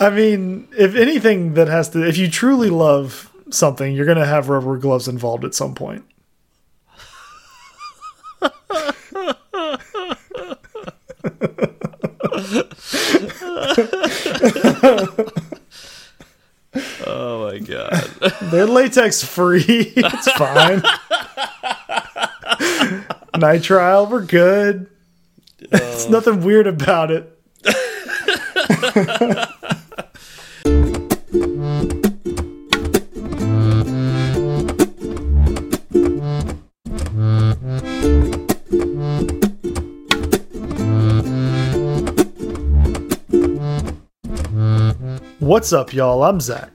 I mean, if anything that has to, if you truly love something, you're going to have rubber gloves involved at some point. oh my god. They're latex free. it's fine. Nitrile, we're good. It's oh. nothing weird about it. What's up, y'all? I'm Zach.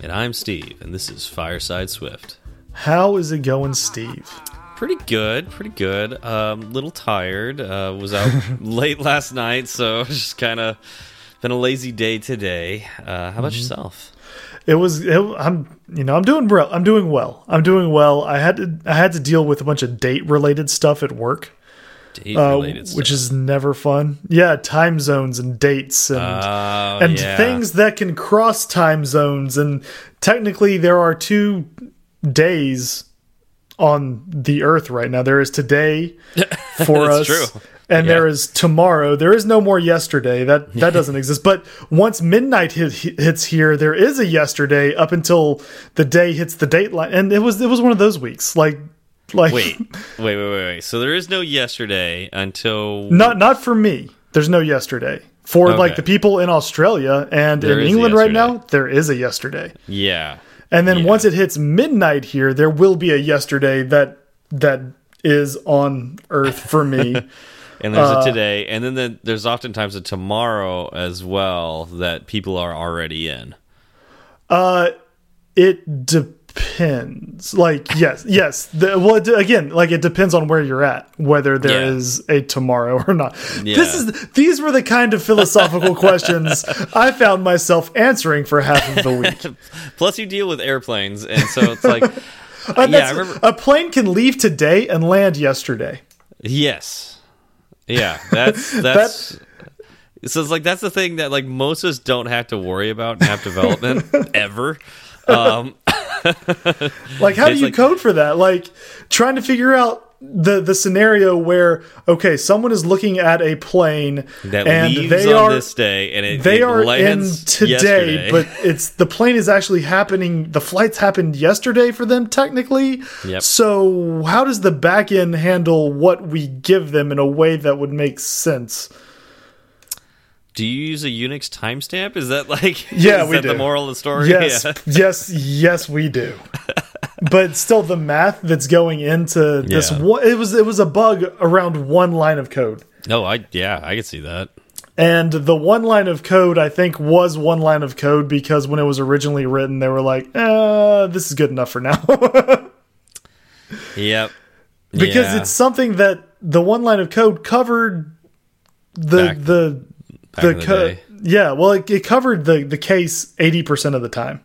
And I'm Steve, and this is Fireside Swift. How is it going, Steve? Pretty good, pretty good. Um, little tired. Uh, was out late last night, so just kind of been a lazy day today. Uh, how about mm -hmm. yourself? It was. It, I'm. You know, I'm doing. Bro. I'm doing well. I'm doing well. I had to. I had to deal with a bunch of date related stuff at work uh, which is never fun. Yeah, time zones and dates and uh, and yeah. things that can cross time zones. And technically, there are two days on the Earth right now. There is today for us. True. And yeah. there is tomorrow. There is no more yesterday. That that doesn't exist. But once midnight hit, hits here, there is a yesterday up until the day hits the date line. And it was it was one of those weeks. Like like wait, wait, wait, wait, wait. So there is no yesterday until not not for me. There's no yesterday for okay. like the people in Australia and there in England right now. There is a yesterday. Yeah. And then yeah. once it hits midnight here, there will be a yesterday that that is on Earth for me. and there's uh, a today, and then the, there's oftentimes a tomorrow as well that people are already in. Uh, it depends depends. Like yes, yes. The, well, it, again, like it depends on where you're at, whether there yeah. is a tomorrow or not. Yeah. This is these were the kind of philosophical questions I found myself answering for half of the week. Plus, you deal with airplanes, and so it's like, uh, yeah, I remember a plane can leave today and land yesterday. Yes, yeah, that's that's. that, so it's like that's the thing that like most of us don't have to worry about in app development ever. Um, like, how do you like, code for that? Like, trying to figure out the the scenario where okay, someone is looking at a plane that and they are this day, and it, they it are in today, yesterday. but it's the plane is actually happening. The flights happened yesterday for them, technically. Yep. So, how does the backend handle what we give them in a way that would make sense? Do you use a Unix timestamp? Is that like yeah, we do. the moral of the story? Yes, yeah. yes, yes, we do. but still, the math that's going into this yeah. one, it was it was a bug around one line of code. No, I yeah, I could see that. And the one line of code, I think, was one line of code because when it was originally written, they were like, uh, "This is good enough for now." yep. Because yeah. it's something that the one line of code covered the Back. the the, the yeah, well, it, it, covered the the case eighty percent of the time,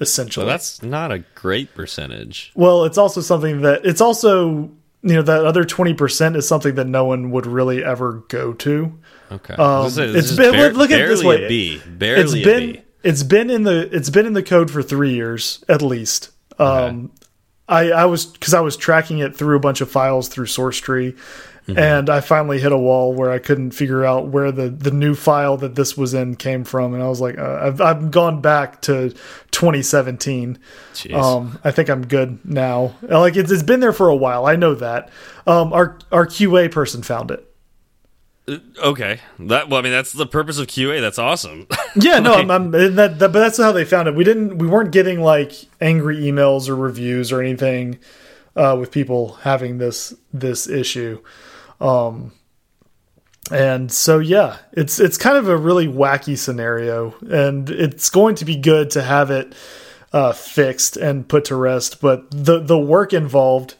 essentially. Well, that's not a great percentage. Well, it's also something that it's also you know that other twenty percent is something that no one would really ever go to. Okay, um, it's been look at this way. A B. Barely it's been it's been in the it's been in the code for three years at least. Um, okay. I I was because I was tracking it through a bunch of files through Sourcetree Mm -hmm. And I finally hit a wall where I couldn't figure out where the, the new file that this was in came from. And I was like, uh, I've, I've gone back to 2017. Um, I think I'm good now. Like it's, it's been there for a while. I know that. Um, our, our QA person found it. Uh, okay, that well, I mean, that's the purpose of QA. That's awesome. yeah, no, I'm, I'm that, that, but that's how they found it. We didn't, we weren't getting like angry emails or reviews or anything uh, with people having this this issue. Um, and so yeah, it's it's kind of a really wacky scenario, and it's going to be good to have it uh, fixed and put to rest. But the the work involved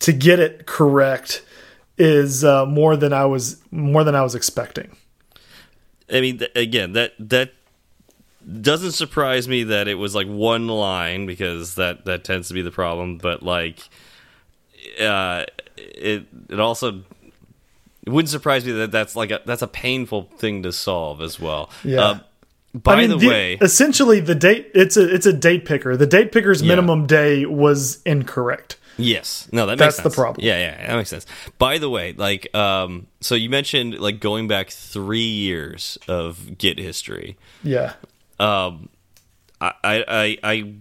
to get it correct is uh, more than I was more than I was expecting. I mean, again, that that doesn't surprise me that it was like one line because that that tends to be the problem. But like, uh, it it also it wouldn't surprise me that that's like a that's a painful thing to solve as well. Yeah. Uh, by I mean, the, the, way, essentially the date it's a it's a date picker. The date picker's yeah. minimum day was incorrect. Yes. No, that That's sense. the problem. Yeah, yeah, that makes sense. By the way, like um so you mentioned like going back 3 years of Git history. Yeah. Um I I I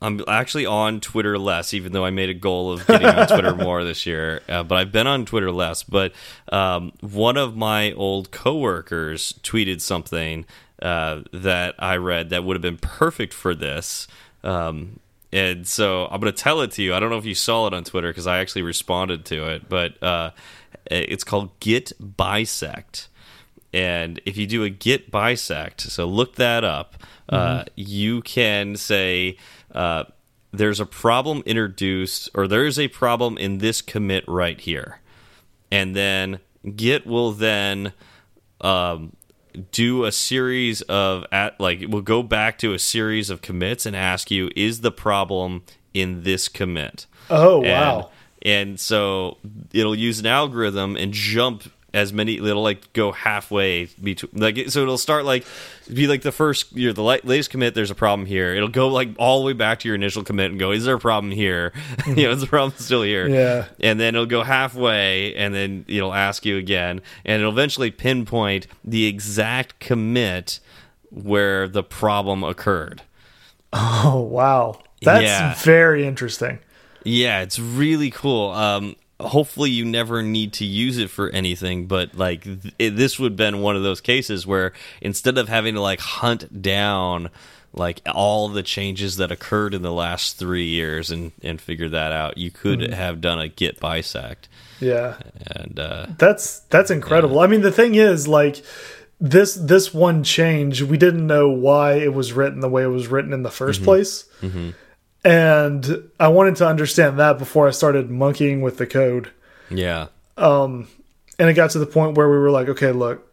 I'm actually on Twitter less, even though I made a goal of getting on Twitter more this year. Uh, but I've been on Twitter less. But um, one of my old coworkers tweeted something uh, that I read that would have been perfect for this. Um, and so I'm going to tell it to you. I don't know if you saw it on Twitter because I actually responded to it, but uh, it's called Git Bisect. And if you do a Git Bisect, so look that up, mm -hmm. you can say uh, there's a problem introduced, or there's a problem in this commit right here. And then Git will then um, do a series of at like we'll go back to a series of commits and ask you is the problem in this commit oh and, wow and so it'll use an algorithm and jump as many it'll like go halfway between like so it'll start like be like the first you're the latest commit there's a problem here. It'll go like all the way back to your initial commit and go is there a problem here? You know is the problem still here? Yeah. And then it'll go halfway and then it'll ask you again. And it'll eventually pinpoint the exact commit where the problem occurred. Oh wow. That's yeah. very interesting. Yeah it's really cool. Um hopefully you never need to use it for anything but like th it, this would have been one of those cases where instead of having to like hunt down like all the changes that occurred in the last three years and and figure that out you could mm. have done a git bisect yeah and uh that's that's incredible yeah. i mean the thing is like this this one change we didn't know why it was written the way it was written in the 1st mm -hmm. place mm -hmm and I wanted to understand that before I started monkeying with the code. Yeah. Um, and it got to the point where we were like, okay, look,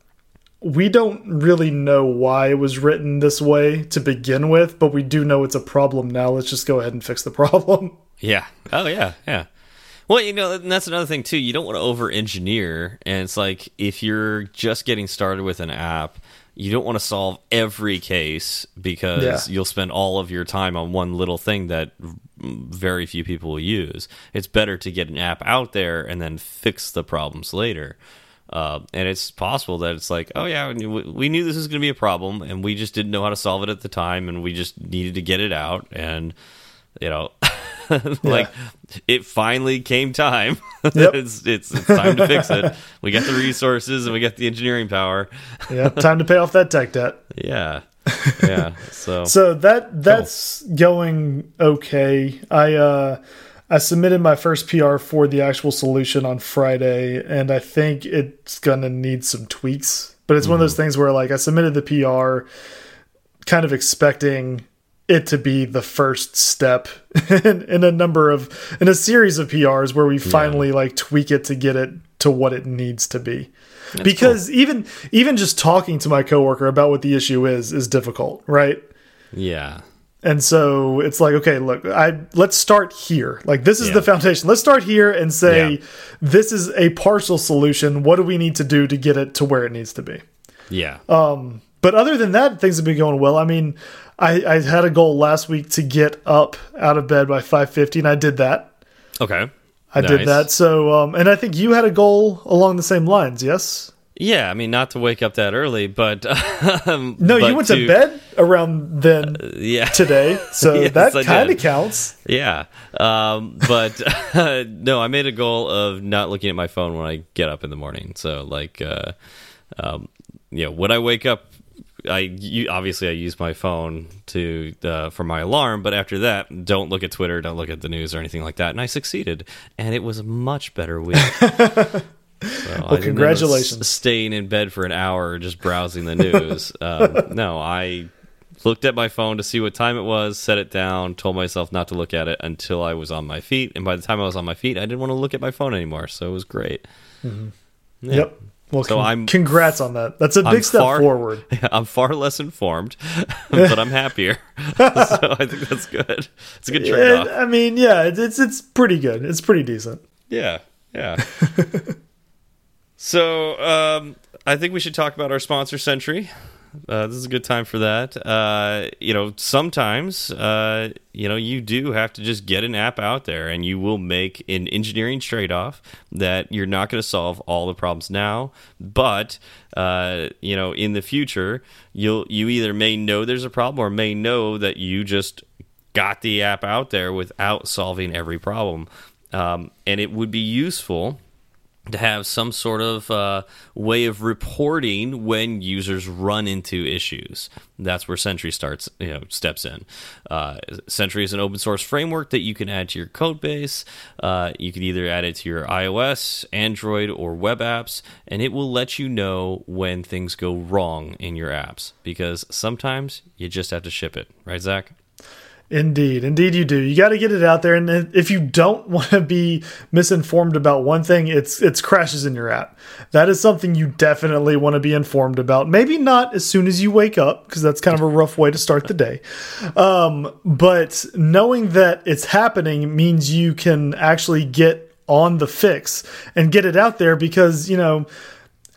we don't really know why it was written this way to begin with, but we do know it's a problem now. Let's just go ahead and fix the problem. Yeah. Oh yeah. Yeah. Well, you know, that's another thing too. You don't want to over engineer, and it's like if you're just getting started with an app, you don't want to solve every case because yeah. you'll spend all of your time on one little thing that very few people will use. It's better to get an app out there and then fix the problems later. Uh, and it's possible that it's like, oh yeah, we knew this was going to be a problem, and we just didn't know how to solve it at the time, and we just needed to get it out, and you know, like yeah. it finally came time. Yep. it's, it's, it's time to fix it. We got the resources and we got the engineering power. yeah, time to pay off that tech debt. Yeah. Yeah. So So that that's cool. going okay. I uh I submitted my first PR for the actual solution on Friday and I think it's going to need some tweaks. But it's mm -hmm. one of those mm-hmm. things where like I submitted the PR kind of expecting it to be the first step in, in, a number of in a series of PRs where we finally yeah. like tweak it to get it to what it needs to be. That's because cool. even even just talking to my coworker about what the issue is is difficult, right? Yeah. And so it's like, okay, look, I let's start here. Like this is yeah. the foundation. Let's start here and say yeah. this is a partial solution. What do we need to do to get it to where it needs to be? Yeah. Um, but other than that, things have been going well. I mean, I, I had a goal last week to get up out of bed by 5.50, and I did that. Okay. I nice. did that. So, um, and I think you had a goal along the same lines, yes? Yeah, I mean, not to wake up that early, but um, no, but you went to, to, bed around then. Uh, yeah, today, so yes, that kind of counts. Yeah, um, but uh, no, I made a goal of not looking at my phone when I get up in the morning. So, like, uh, um, you know, when I wake up I you, obviously I use my phone to uh, for my alarm, but after that, don't look at Twitter, don't look at the news or anything like that. And I succeeded, and it was a much better week. So well, congratulations! Staying in bed for an hour just browsing the news. um, no, I looked at my phone to see what time it was, set it down, told myself not to look at it until I was on my feet. And by the time I was on my feet, I didn't want to look at my phone anymore. So it was great. Mm -hmm. yeah. Yep. Well, so I'm congrats on that. That's a big I'm step far, forward. I'm far less informed, but I'm happier. so I think that's good. It's a good trade off. I mean, yeah, it's it's pretty good. It's pretty decent. Yeah, yeah. so um, I think we should talk about our sponsor, Sentry. Uh, this is a good time for that. Uh, you know, sometimes uh, you know you do have to just get an app out there, and you will make an engineering trade off that you're not going to solve all the problems now, but uh, you know, in the future, you'll you either may know there's a problem or may know that you just got the app out there without solving every problem, um, and it would be useful to have some sort of uh, way of reporting when users run into issues. That's where Sentry starts, you know, steps in. Uh, Sentry is an open source framework that you can add to your code base. Uh, you can either add it to your iOS, Android, or web apps, and it will let you know when things go wrong in your apps because sometimes you just have to ship it, right, Zach? Indeed, indeed, you do. You got to get it out there, and if you don't want to be misinformed about one thing, it's it's crashes in your app. That is something you definitely want to be informed about. Maybe not as soon as you wake up, because that's kind of a rough way to start the day. Um, but knowing that it's happening means you can actually get on the fix and get it out there, because you know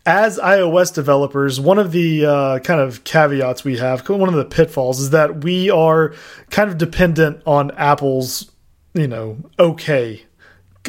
as iOS developers, one of the uh, kind of caveats we have, one of the pitfalls, is that we are kind of dependent on Apple's, you know, okay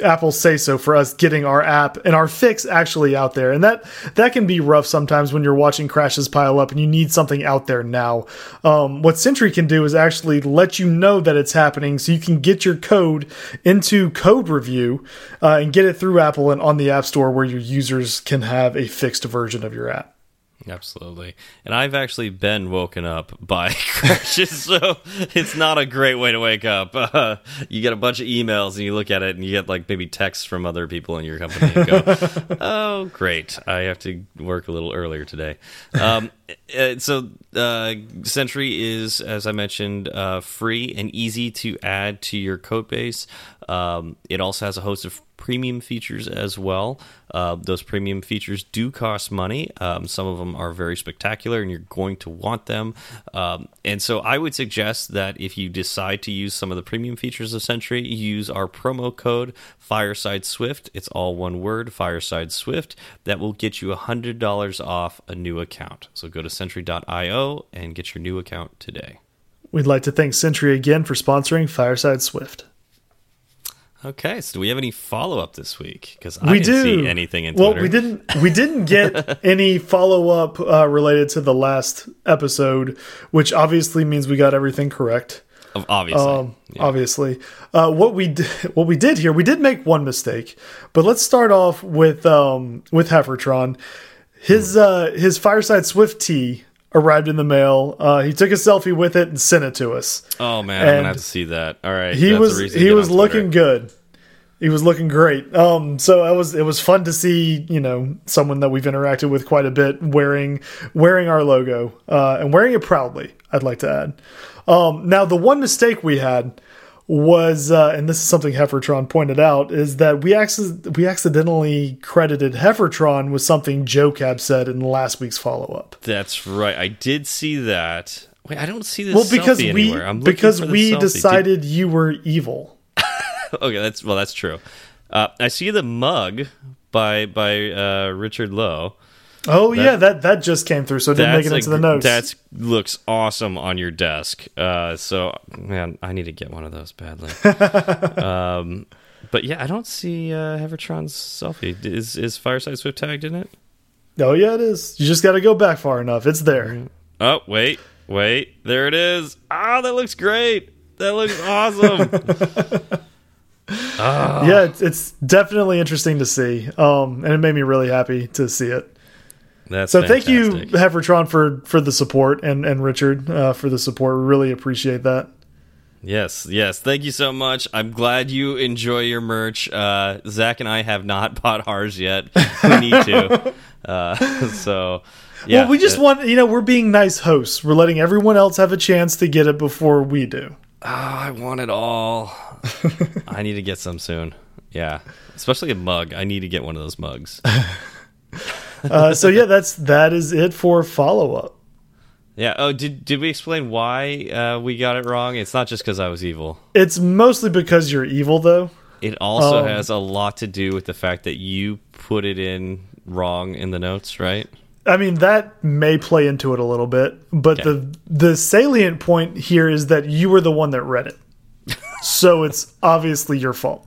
Apple say so for us getting our app and our fix actually out there. And that that can be rough sometimes when you're watching crashes pile up and you need something out there now. Um, what Sentry can do is actually let you know that it's happening so you can get your code into code review uh, and get it through Apple and on the App Store where your users can have a fixed version of your app. Absolutely. And I've actually been woken up by crashes, so it's not a great way to wake up. Uh, you get a bunch of emails and you look at it and you get like maybe texts from other people in your company and go, oh, great. I have to work a little earlier today. Um, uh, so uh, Sentry is, as I mentioned, uh, free and easy to add to your code base. Um, it also has a host of premium features as well. Uh, those premium features do cost money. Um, some of them are very spectacular, and you're going to want them. Um, and so, I would suggest that if you decide to use some of the premium features of Sentry, use our promo code Fireside Swift. It's all one word, Fireside Swift. That will get you hundred dollars off a new account. So go to Sentry.io and get your new account today. We'd like to thank Sentry again for sponsoring Fireside Swift. Okay, so do we have any follow up this week? Because I we didn't do. see anything in Twitter. Well, we didn't. We didn't get any follow up uh, related to the last episode, which obviously means we got everything correct. Obviously, um, yeah. obviously, uh, what we did, what we did here, we did make one mistake, but let's start off with um, with Heffertron. His uh, his Fireside Swift tee arrived in the mail. Uh, he took a selfie with it and sent it to us. Oh man, and I'm gonna have to see that. All right, he That's was he was looking good. He was looking great. Um, so it was it was fun to see you know someone that we've interacted with quite a bit wearing wearing our logo uh, and wearing it proudly. I'd like to add. Um, now the one mistake we had was, uh, and this is something Heffertron pointed out, is that we acc we accidentally credited Heffertron with something Joe Cab said in last week's follow up. That's right. I did see that. Wait, I don't see this. Well, because we because we decided did... you were evil. okay, that's well, that's true. Uh, I see the mug by by uh, Richard Lowe. Oh that, yeah, that that just came through, so it didn't make it into the notes. That looks awesome on your desk. Uh, so man, I need to get one of those badly. um, but yeah, I don't see uh, Heffertron's selfie. Is is Fireside Swift tagged in it? Oh yeah, it is. You just got to go back far enough. It's there. Oh wait, wait, there it is. Ah, oh, that looks great. That looks awesome. oh. Yeah, it's, it's, definitely interesting to see, um, and it made me really happy to see it. That's so fantastic. thank you, Heffertron, for for the support, and and Richard uh, for the support. We really appreciate that. Yes, yes. Thank you so much. I'm glad you enjoy your merch. Uh, Zach and I have not bought ours yet. We need to. uh, so, yeah. Well, we just want, you know, we're being nice hosts. We're letting everyone else have a chance to get it before we do. Oh, I want it all. I need to get some soon. Yeah. Especially a mug. I need to get one of those mugs. uh, so yeah, that's that is it for follow up. Yeah. Oh, did did we explain why uh, we got it wrong? It's not just because I was evil. It's mostly because you're evil, though. It also um, has a lot to do with the fact that you put it in wrong in the notes, right? I mean that may play into it a little bit, but okay. the the salient point here is that you were the one that read it, so it's obviously your fault.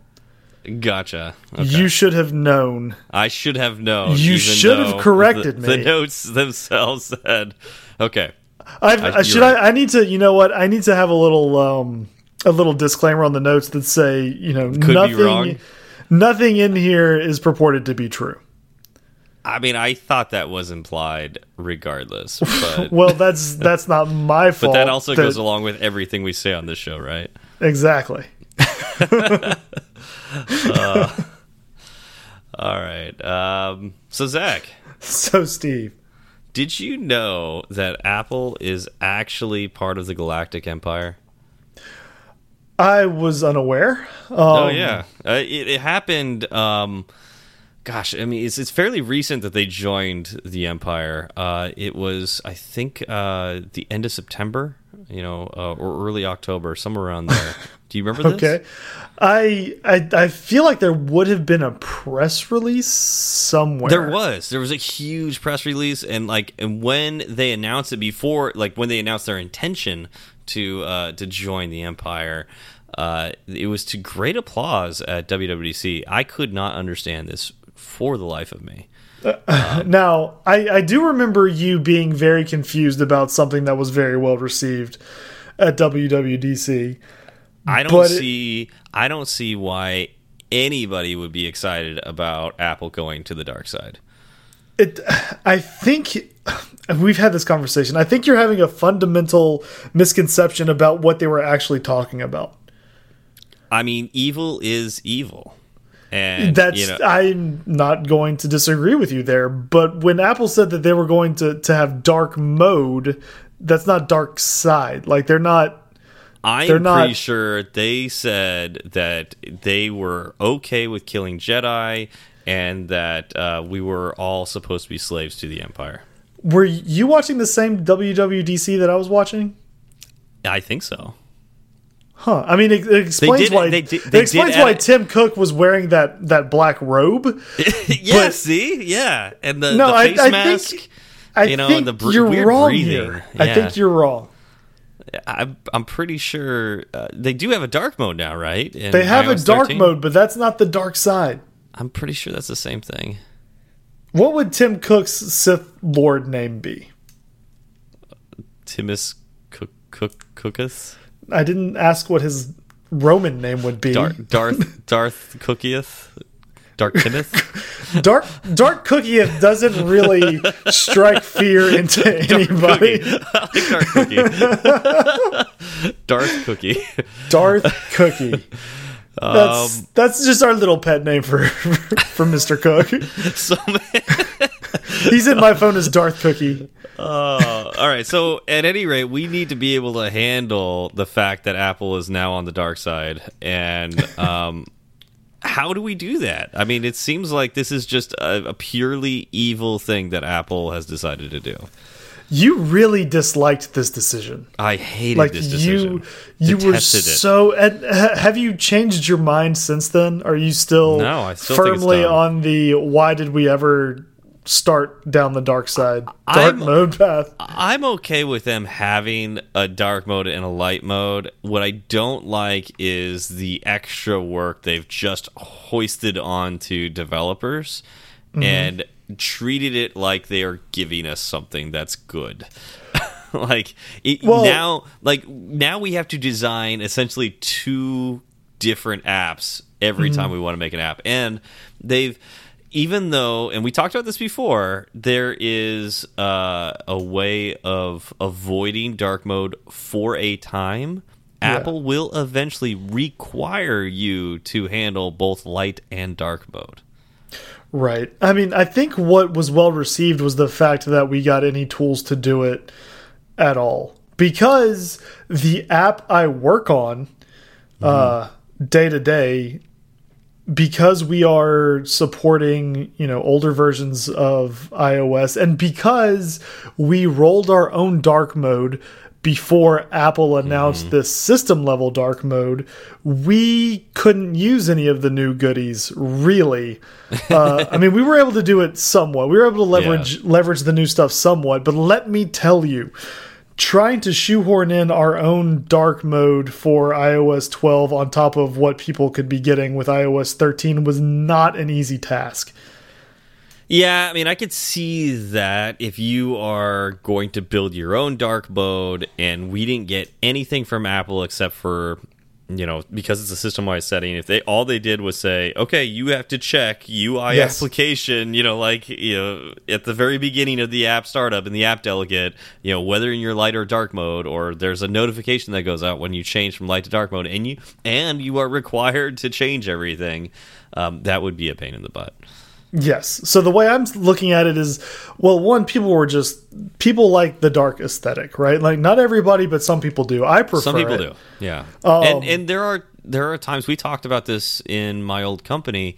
Gotcha. Okay. You should have known. I should have known. You should have corrected the, me. The notes themselves said, "Okay." I've, I, should right. I? I need to. You know what? I need to have a little um a little disclaimer on the notes that say you know Could nothing nothing in here is purported to be true. I mean, I thought that was implied, regardless. But well, that's that's not my fault. But that also that, goes along with everything we say on this show, right? Exactly. Uh, all right. Um, so Zach. So Steve. Did you know that Apple is actually part of the Galactic Empire? I was unaware. Um, oh yeah, uh, it, it, happened. Um, gosh, I mean, it's it's fairly recent that they joined the Empire. Uh, it was, I think, uh, the end of September, you know, uh, or early October, somewhere around there. Do you remember this? Okay, I, I I feel like there would have been a press release somewhere. There was. There was a huge press release, and like, and when they announced it before, like when they announced their intention to uh, to join the Empire. Uh, it was to great applause at WWDC. I could not understand this for the life of me. Um, now, I, I do remember you being very confused about something that was very well received at WWDC. I don't see. It, I don't see why anybody would be excited about Apple going to the dark side. It. I think we've had this conversation. I think you're having a fundamental misconception about what they were actually talking about. I mean, evil is evil. And that's you know, I'm not going to disagree with you there. But when Apple said that they were going to to have dark mode, that's not dark side. Like they're not. I'm they're not, pretty sure they said that they were okay with killing Jedi and that uh, we were all supposed to be slaves to the Empire. Were you watching the same WWDC that I was watching? I think so. Huh. I mean, it, it explains why they did, they it explains why Tim Cook was wearing that that black robe. yeah. But, see. Yeah. And the, no, the face I, I mask. Think, I you know, think the you're wrong breathing. here. Yeah. I think you're wrong. I'm I'm pretty sure uh, they do have a dark mode now, right? In they have iOS a dark 13? mode, but that's not the dark side. I'm pretty sure that's the same thing. What would Tim Cook's Sith Lord name be? Timus Cook Cook Cooketh. I didn't ask what his Roman name would be. Darth Darth, Darth Cookieth. Dark Kenneth? Dark Dark Cookieth doesn't really strike fear into anybody. Dark Cookie. Darth Cookie. Darth Cookie. That's um, that's just our little pet name for for Mr. Cook. So He's in my phone as Darth Cookie. Uh, all right. So at any rate, we need to be able to handle the fact that Apple is now on the dark side, and um, how do we do that? I mean, it seems like this is just a, a purely evil thing that Apple has decided to do. You really disliked this decision. I hated like this decision. You, you were so. And have you changed your mind since then? Are you still no? I still firmly on the why did we ever start down the dark side, dark I'm, mode path. I'm okay with them having a dark mode and a light mode. What I don't like is the extra work they've just hoisted onto developers mm -hmm. and treated it like they are giving us something that's good. like it, well, now like now we have to design essentially two different apps every mm -hmm. time we want to make an app and they've even though, and we talked about this before, there is uh, a way of avoiding dark mode for a time. Yeah. Apple will eventually require you to handle both light and dark mode. Right. I mean, I think what was well received was the fact that we got any tools to do it at all. Because the app I work on mm -hmm. uh, day to day because we are supporting you know older versions of iOS and because we rolled our own dark mode before Apple announced mm -hmm. this system level dark mode, we couldn't use any of the new goodies really. Uh, I mean, we were able to do it somewhat. We were able to leverage yeah. leverage the new stuff somewhat, but let me tell you, trying to shoehorn in our own dark mode for iOS 12 on top of what people could be getting with iOS 13 was not an easy task. Yeah, I mean, I could see that if you are going to build your own dark mode and we didn't get anything from Apple except for you know because it's a system wide setting if they all they did was say okay you have to check ui yes. application you know like you know at the very beginning of the app startup in the app delegate you know whether in your light or dark mode or there's a notification that goes out when you change from light to dark mode and you and you are required to change everything um, that would be a pain in the butt Yes. So the way I'm looking at it is, well, one, people were just people like the dark aesthetic, right? Like not everybody, but some people do. I prefer. Some people it. do. Yeah. Um, and and there are there are times we talked about this in my old company.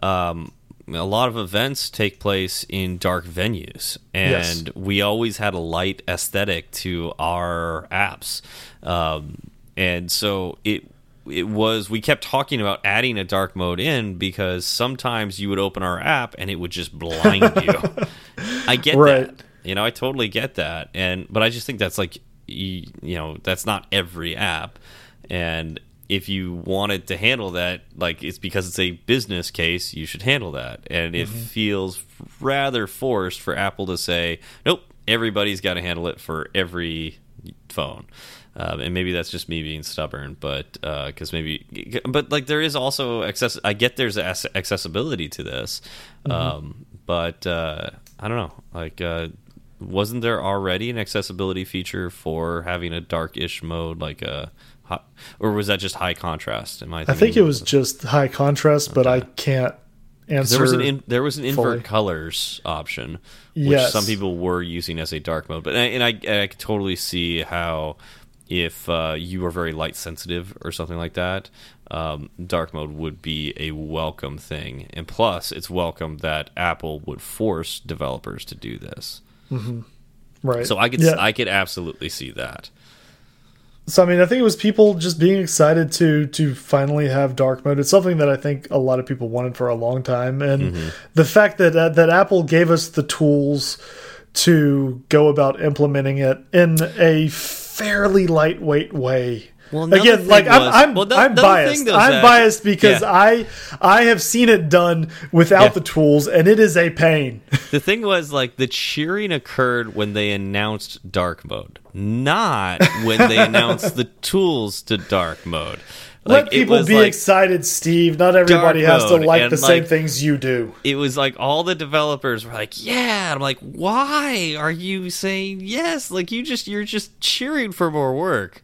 Um, a lot of events take place in dark venues, and yes. we always had a light aesthetic to our apps. Um, and so it it was we kept talking about adding a dark mode in because sometimes you would open our app and it would just blind you. I get right. that. You know, I totally get that. And but I just think that's like you, you know, that's not every app and if you wanted to handle that like it's because it's a business case, you should handle that. And it mm -hmm. feels rather forced for Apple to say, "Nope, everybody's got to handle it for every phone." Um, and maybe that's just me being stubborn, but because uh, maybe, but like there is also access. I get there's accessibility to this, mm -hmm. um, but uh, I don't know. Like, uh, wasn't there already an accessibility feature for having a darkish mode, like a, or was that just high contrast? Am I? I think it was just high contrast, okay. but I can't answer. There was an in, there was an invert fully. colors option, which yes. some people were using as a dark mode, but and I I, I could totally see how if uh, you are very light sensitive or something like that, um, dark mode would be a welcome thing. And plus, it's welcome that Apple would force developers to do this. Mm -hmm. Right. So I could yeah. I could absolutely see that. So I mean, I think it was people just being excited to to finally have dark mode. It's something that I think a lot of people wanted for a long time, and mm -hmm. the fact that uh, that Apple gave us the tools to go about implementing it in a fairly lightweight way. Well, again, like was, I'm, I'm, well, the, I'm biased. Though, I'm biased because yeah. I I have seen it done without yeah. the tools, and it is a pain. the thing was, like, the cheering occurred when they announced dark mode, not when they announced the tools to dark mode. Like, Let people be like excited, Steve. Not everybody has to like the like, same things you do. It was like all the developers were like, "Yeah." I'm like, "Why are you saying yes? Like you just you're just cheering for more work."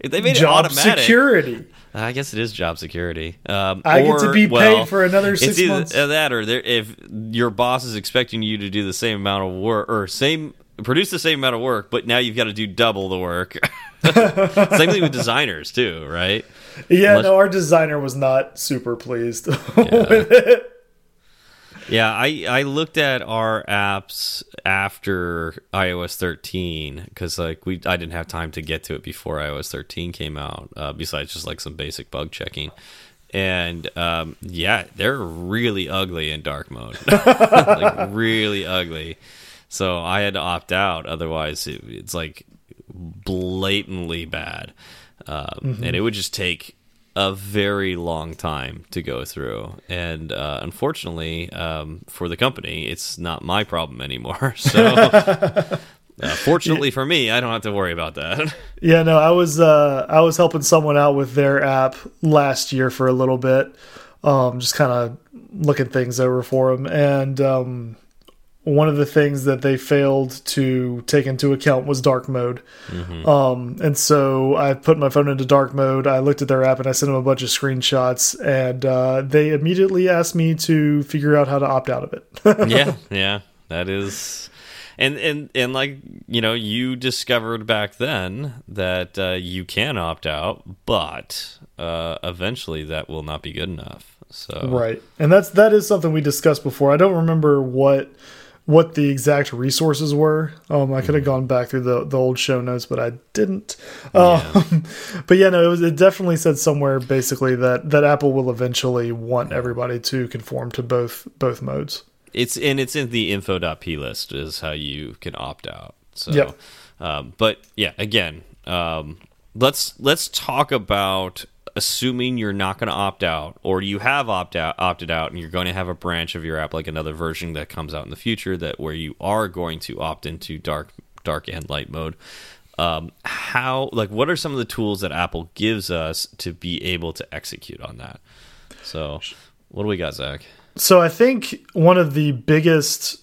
if they made job it automatic, security. I guess it is job security. Um, I or, get to be well, paid for another six it's months. That or if your boss is expecting you to do the same amount of work or same produce the same amount of work, but now you've got to do double the work. Same thing with designers too, right? Yeah, Unless, no, our designer was not super pleased yeah. with it. Yeah, I I looked at our apps after iOS 13 because like we I didn't have time to get to it before iOS 13 came out. Uh, besides just like some basic bug checking, and um, yeah, they're really ugly in dark mode, like really ugly. So I had to opt out. Otherwise, it, it's like blatantly bad, mm -hmm. and it would just take a very long time to go through. And uh, unfortunately, um, for the company, it's not my problem anymore. So. Uh, fortunately yeah. for me, I don't have to worry about that. Yeah, no, I was uh, I was helping someone out with their app last year for a little bit, um, just kind of looking things over for them, and um, one of the things that they failed to take into account was dark mode. Mm -hmm. um, and so I put my phone into dark mode. I looked at their app and I sent them a bunch of screenshots, and uh, they immediately asked me to figure out how to opt out of it. yeah, yeah, that is. And and and like you know, you discovered back then that uh, you can opt out, but uh, eventually that will not be good enough. So right, and that's that is something we discussed before. I don't remember what what the exact resources were. Um, I could have gone back through the the old show notes, but I didn't. Yeah. Um, but yeah, no, it was. It definitely said somewhere basically that that Apple will eventually want everybody to conform to both both modes. It's and it's in the info.plist is how you can opt out. So, yep. um, but yeah, again, um, let's let's talk about assuming you're not going to opt out or you have opt out opted out and you're going to have a branch of your app like another version that comes out in the future that where you are going to opt into dark dark and light mode um, how like what are some of the tools that apple gives us to be able to execute on that? So what do we got zach? So i think one of the biggest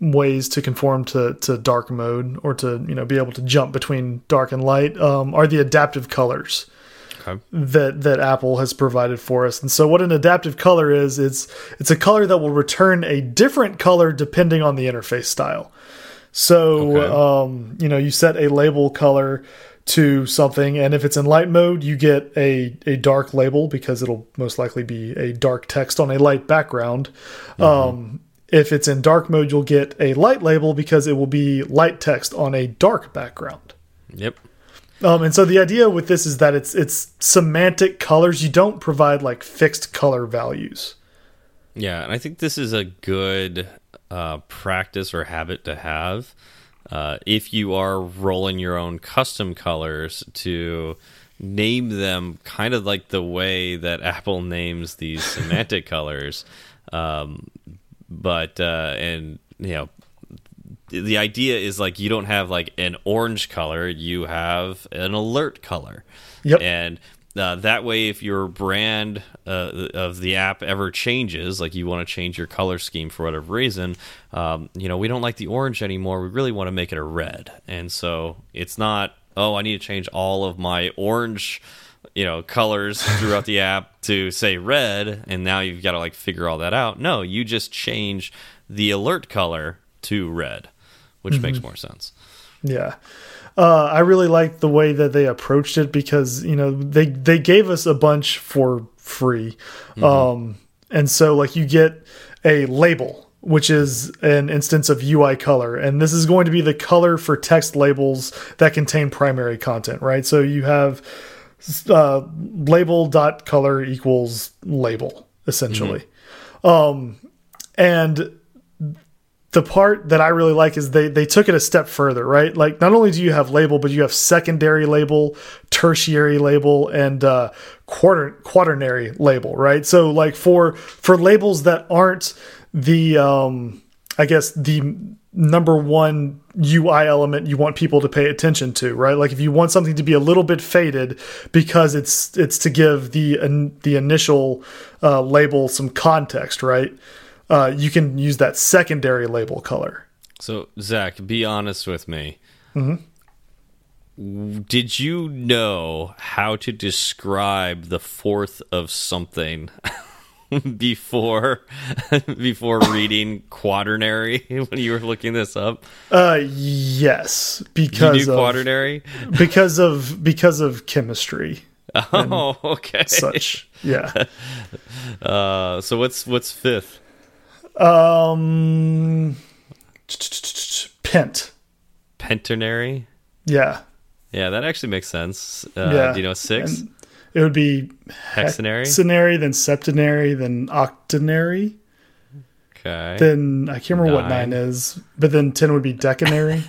ways to conform to to dark mode or to you know be able to jump between dark and light um, are the adaptive colors okay. that that Apple has provided for us. And so, what an adaptive color is, it's it's a color that will return a different color depending on the interface style. So, okay. um, you know, you set a label color to something, and if it's in light mode, you get a a dark label because it'll most likely be a dark text on a light background. Mm -hmm. Um, if it's in dark mode, you'll get a light label because it will be light text on a dark background. Yep. Um, and so the idea with this is that it's it's semantic colors. You don't provide like fixed color values. Yeah, and I think this is a good uh, practice or habit to have. Uh, if you are rolling your own custom colors to name them kind of like the way that Apple names these semantic colors. Um, but uh, and you know the idea is like you don't have like an orange color, you have an alert color. Yep. And uh, that way, if your brand uh, of the app ever changes, like you want to change your color scheme for whatever reason, um, you know, we don't like the orange anymore. We really want to make it a red. And so it's not, oh, I need to change all of my orange, you know, colors throughout the app to say red. And now you've got to like figure all that out. No, you just change the alert color to red which mm -hmm. makes mm-hmm. more sense. Yeah. Uh, I really like the way that they approached it because you know they they gave us a bunch for free, mm -hmm. um, and so like you get a label which is an instance of UI color, and this is going to be the color for text labels that contain primary content, right? So you have uh, label dot color equals label essentially, mm -hmm. um, and the part that I really like is they they took it a step further, right? Like not only do you have label, but you have secondary label, tertiary label, and uh, quarter quaternary label, right? So like for for labels that aren't the um, I guess the number one UI element you want people to pay attention to, right? Like if you want something to be a little bit faded because it's it's to give the the initial uh, label some context, right? Uh, you can use that secondary label color. So, Zach, be honest with me. Mm -hmm. Did you know how to describe the fourth of something before before reading quaternary when you were looking this up? Uh, yes, because of, quaternary because of because of chemistry. Oh, okay. Such, yeah. Uh, so what's what's fifth? Um, Pent. Penternary. Yeah. Yeah, that actually makes sense. Uh, yeah. Do you know six? And it would be hexenary, hexenary, then septenary, then octenary. Okay. Then I can't remember nine. what nine is, but then ten would be decanary.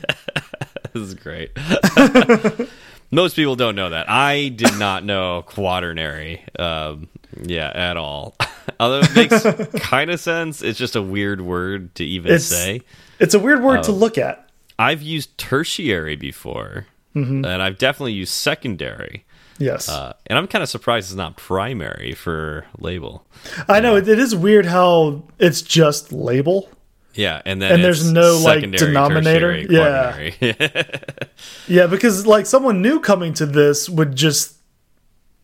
this is great. Most people don't know that. I did not know quaternary. Um, yeah, at all. Although it makes kind of sense, it's just a weird word to even it's, say. It's a weird word to um, look at. I've used tertiary before, mm -hmm. and I've definitely used secondary. Yes, uh, and I'm kind of surprised it's not primary for label. I know it, it is weird how it's just label. Yeah, and then and there's no like denominator. Yeah, yeah, because like someone new coming to this would just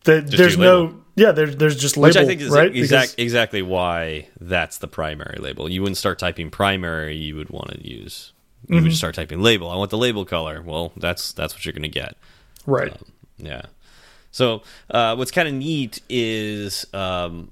that there's no yeah, there's there's just label, which I think is right? exact, exactly why that's the primary label. You wouldn't start typing primary; you would want to use you mm -hmm. would mm-hmm. start typing label. I want the label color. Well, that's that's what you're going to get. Right. Um, yeah. So uh, what's kind of neat is um,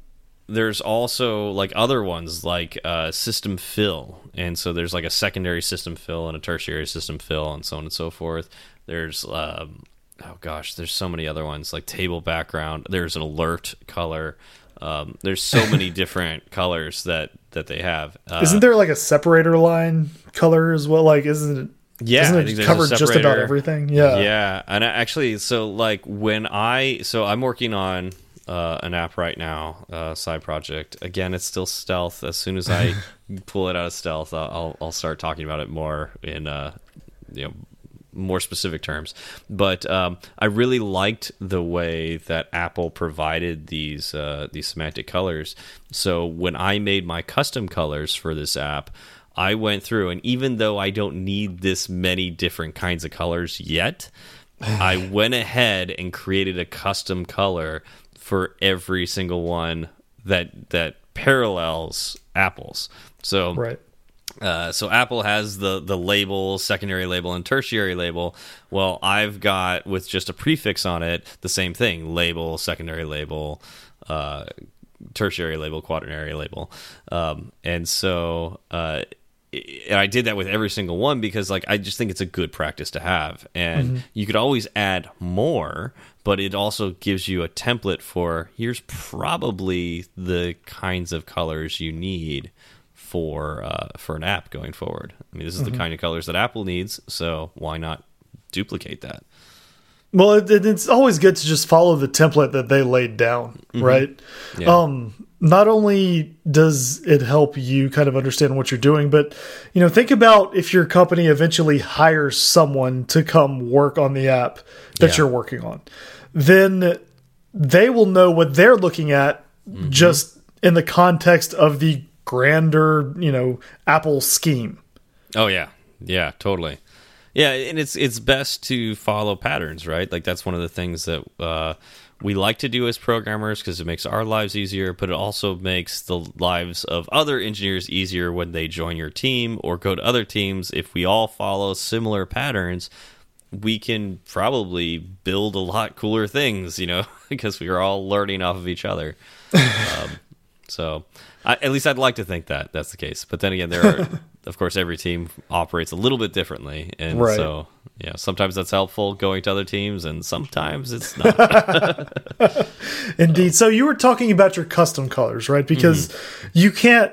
there's also like other ones like uh, system fill, and so there's like a secondary system fill and a tertiary system fill, and so on and so forth. There's um, oh gosh, there's so many other ones like table background. There's an alert color. Um, there's so many different colors that that they have. Uh, isn't there like a separator line color as well? Like, isn't it? Yeah, isn't it covered just about everything? Yeah, yeah. And actually, so like when I so I'm working on uh, an app right now, uh, side project. Again, it's still stealth. As soon as I pull it out of stealth, I'll I'll start talking about it more in uh, you know more specific terms. But um, I really liked the way that Apple provided these uh, these semantic colors. So when I made my custom colors for this app, I went through and even though I don't need this many different kinds of colors yet, I went ahead and created a custom color for every single one that that parallels apples. So right. Uh, so Apple has the the label, secondary label, and tertiary label. Well, I've got with just a prefix on it the same thing: label, secondary label, uh, tertiary label, quaternary label. Um, and so uh, and I did that with every single one because like I just think it's a good practice to have, and mm -hmm. you could always add more, but it also gives you a template for here's probably the kinds of colors you need for uh, for an app going forward. I mean, this is mm -hmm. the mm-hmm. kind of colors that Apple needs, so why not duplicate that? Well, it, it's always good to just follow the template that they laid down, mm -hmm. right? Yeah. Um, not only does it help you kind of understand what you're doing, but you know, think about if your company eventually hires someone to come work on the app that yeah. you're working on, then they will know what they're looking at mm -hmm. just in the context of the grander, you know, Apple scheme. Oh yeah, yeah, totally. Yeah, and it's it's best to follow patterns, right? Like that's one of the things that uh, we like to do as programmers because it makes our lives easier, but it also makes the lives of other engineers easier when they join your team or go to other teams. If we all follow similar patterns, we can probably build a lot cooler things, you know, because we are all learning off of each other. um, so I, at least I'd like to think that that's the case. But then again, there are, of course, every team operates a little bit differently, and right. so yeah, sometimes that's helpful going to other teams, and sometimes it's not. Indeed. So you were talking about your custom colors, right? Because mm -hmm. you can't.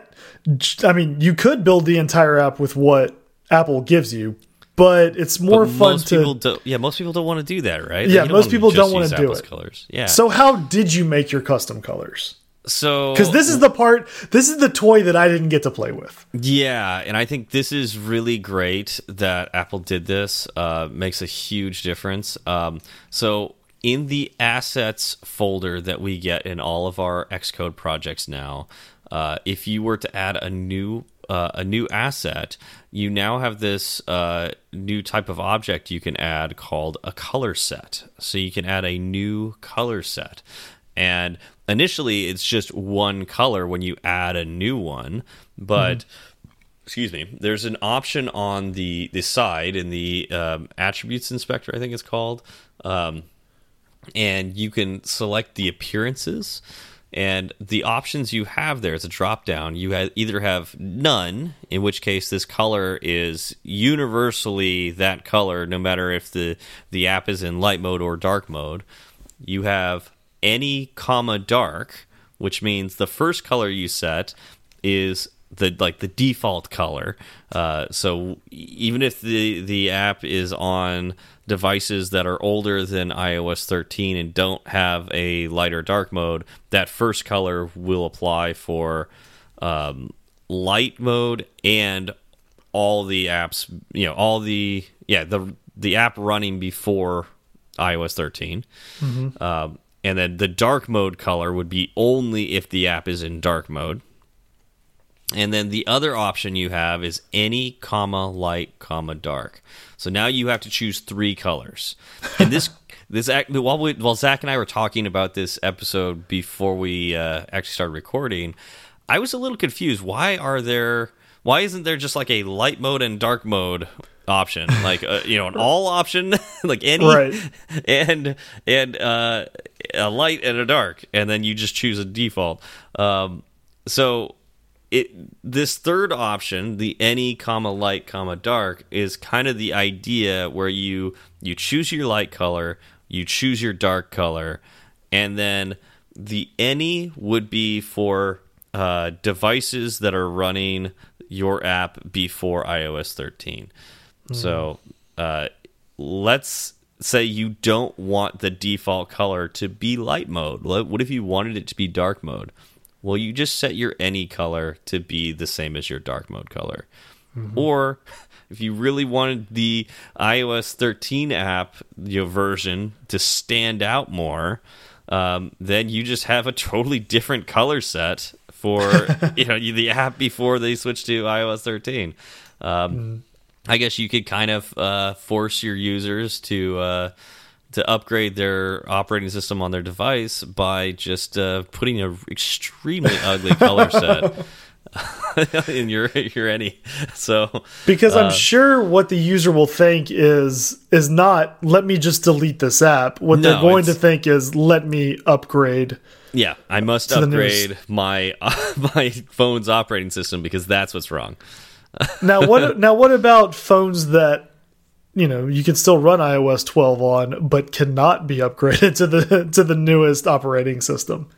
I mean, you could build the entire app with what Apple gives you, but it's more but fun most to. People don't, yeah, most people don't want to do that, right? Yeah, most people don't want to do it. Colors. Yeah. So how did you make your custom colors? So because this is the part, this is the toy that I didn't get to play with. Yeah, and I think this is really great that Apple did this. Uh, makes a huge difference. Um, so in the assets folder that we get in all of our Xcode projects now, uh, if you were to add a new uh, a new asset, you now have this uh, new type of object you can add called a color set. So you can add a new color set. And initially it's just one color when you add a new one, but. Mm. Excuse me. There's an option on the the side in the um, attributes inspector, I think it's called, um, and you can select the appearances and the options you have there it's a drop down you ha either have none in which case this color is universally that color no matter if the the app is in light mode or dark mode you have any comma dark, which means the first color you set is the like the default color. Uh, so even if the the app is on devices that are older than iOS 13 and don't have a light or dark mode, that first color will apply for um, light mode and all the apps. You know, all the yeah the the app running before iOS 13. Mm -hmm. um, and then the dark mode color would be only if the app is in dark mode. And then the other option you have is any comma light comma dark. So now you have to choose three colors. And this this while we, while Zach and I were talking about this episode before we uh, actually started recording, I was a little confused. Why are there? Why isn't there just like a light mode and dark mode option, like uh, you know, an all option, like any, right. and and uh, a light and a dark, and then you just choose a default. Um, so it this third option, the any comma light comma dark, is kind of the idea where you you choose your light color, you choose your dark color, and then the any would be for uh, devices that are running your app before iOS 13. Mm. So uh, let's say you don't want the default color to be light mode. What if you wanted it to be dark mode? Well, you just set your any color to be the same as your dark mode color. Mm -hmm. Or if you really wanted the iOS 13 app you know, version to stand out more, um, then you just have a totally different color set for you know the app before they switch to iOS 13. Um, mm. I guess you could kind of uh, force your users to uh, to upgrade their operating system on their device by just uh, putting an extremely ugly color set. in your your any so because i'm uh, sure what the user will think is is not let me just delete this app what no, they're going to think is let me upgrade yeah i must upgrade my uh, my phone's operating system because that's what's wrong now what now what about phones that you know you can still run iOS 12 on but cannot be upgraded to the to the newest operating system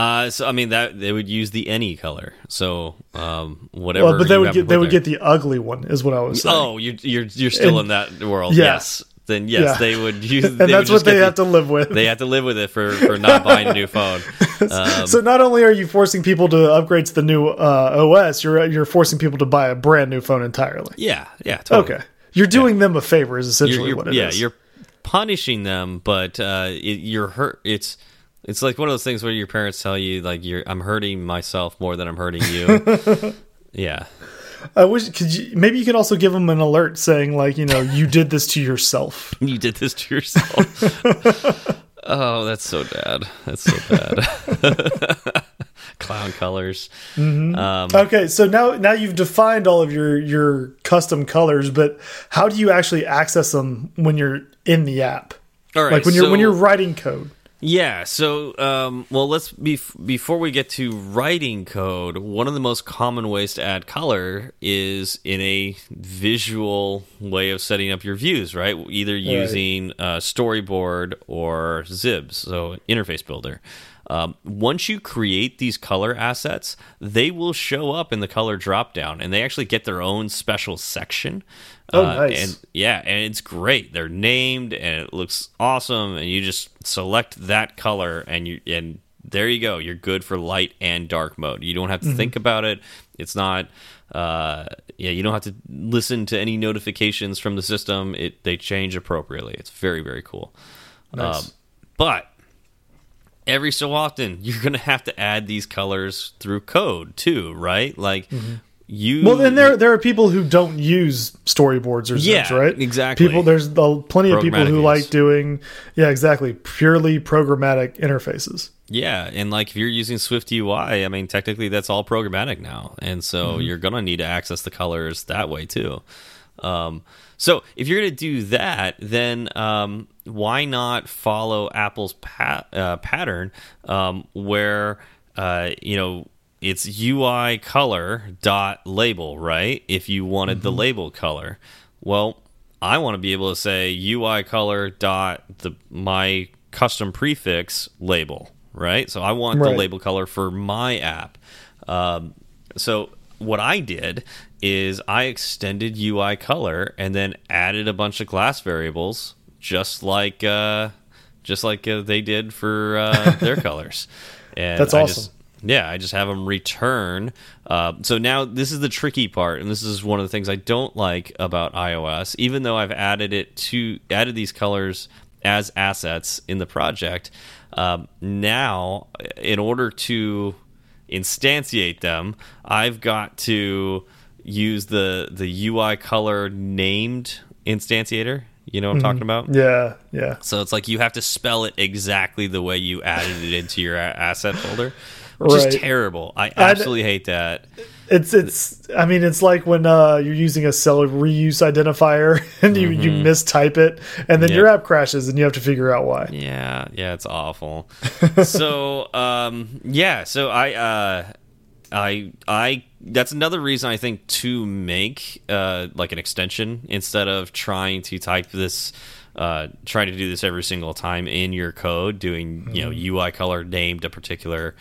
uh, so I mean that they would use the any color. So um, whatever. Well, but they would get they would get the ugly one, is what I was saying. Oh, you, you're you're still and, in that world. Yeah. Yes. Then yes, yeah. they would use. and that's what they have the, to live with. They have to live with it for for not buying a new phone. Um, so not only are you forcing people to upgrade to the new uh, OS, you're you're forcing people to buy a brand new phone entirely. Yeah. Yeah. Totally. Okay. You're doing yeah. them a favor. Is essentially you're, you're, what it yeah, is. you're punishing them, but uh, it, you're hurt. It's it's like one of those things where your parents tell you like you're I'm hurting myself more than I'm hurting you. yeah. I wish could you maybe you could also give them an alert saying like, you know, you did this to yourself. you did this to yourself. oh, that's so bad. That's so bad. Clown colors. Mm -hmm. um, okay, so now now you've defined all of your your custom colors, but how do you actually access them when you're in the app? All right, like when you're when you're writing code. Yeah. So, um, well, let's be before we get to writing code. One of the most common ways to add color is in a visual way of setting up your views, right? Either using right. Storyboard or XIBs, so interface builder. Um, once you create these color assets, they will show up in the color dropdown, and they actually get their own special section. Oh, uh, nice. And yeah, and it's great. They're named, and it looks awesome. And you just select that color, and you and there you go. You're good for light and dark mode. You don't have to mm -hmm. think about it. It's not. Uh, yeah, you don't have to listen to any notifications from the system. It they change appropriately. It's very very cool. Nice. Um, but every so often you're going to have to add these colors through code too, right? Like mm -hmm. You Well, then there there are people who don't use storyboards or yeah, such, right? Exactly. People there's plenty of people who like doing yeah, exactly, purely programmatic interfaces. Yeah, and like if you're using Swift UI, I mean technically that's all programmatic now. And so mm -hmm. you're going to need to access the colors that way too. Um, so if you're going to do that, then um, why not follow Apple's pa uh, pattern um, where uh, you know it's UI color dot label, right? If you wanted mm -hmm. the mm-hmm. label color, well, I want to be able to say UI color dot the my custom prefix label, right? So I want right. the label color for my app. Um, so what I did is I extended UI color and then added a bunch of class variables, just like uh, just like uh, they did for uh, their colors. And That's awesome. Just, yeah, I just have them return. Uh, so now this is the tricky part, and this is one of the things I don't like about iOS. Even though I've added it to added these colors as assets in the project, um, now in order to instantiate them, I've got to use the the UI color named instantiator. You know what I'm talking mm-hmm. about? Yeah, yeah. So it's like you have to spell it exactly the way you added it into your asset folder. Which right. is terrible. I absolutely I, hate that. It's it's. I mean, it's like when uh, you're using a cell reuse identifier and you mm -hmm. you mm-hmm. mistype it, and then yep. your app crashes, and you have to figure out why. Yeah, yeah, it's awful. so, um, yeah, so I, uh, I, I. That's another reason I think to make uh, like an extension instead of trying to type this uh, trying to do this every single time in your code, doing you know mm-hmm. UI color named a particular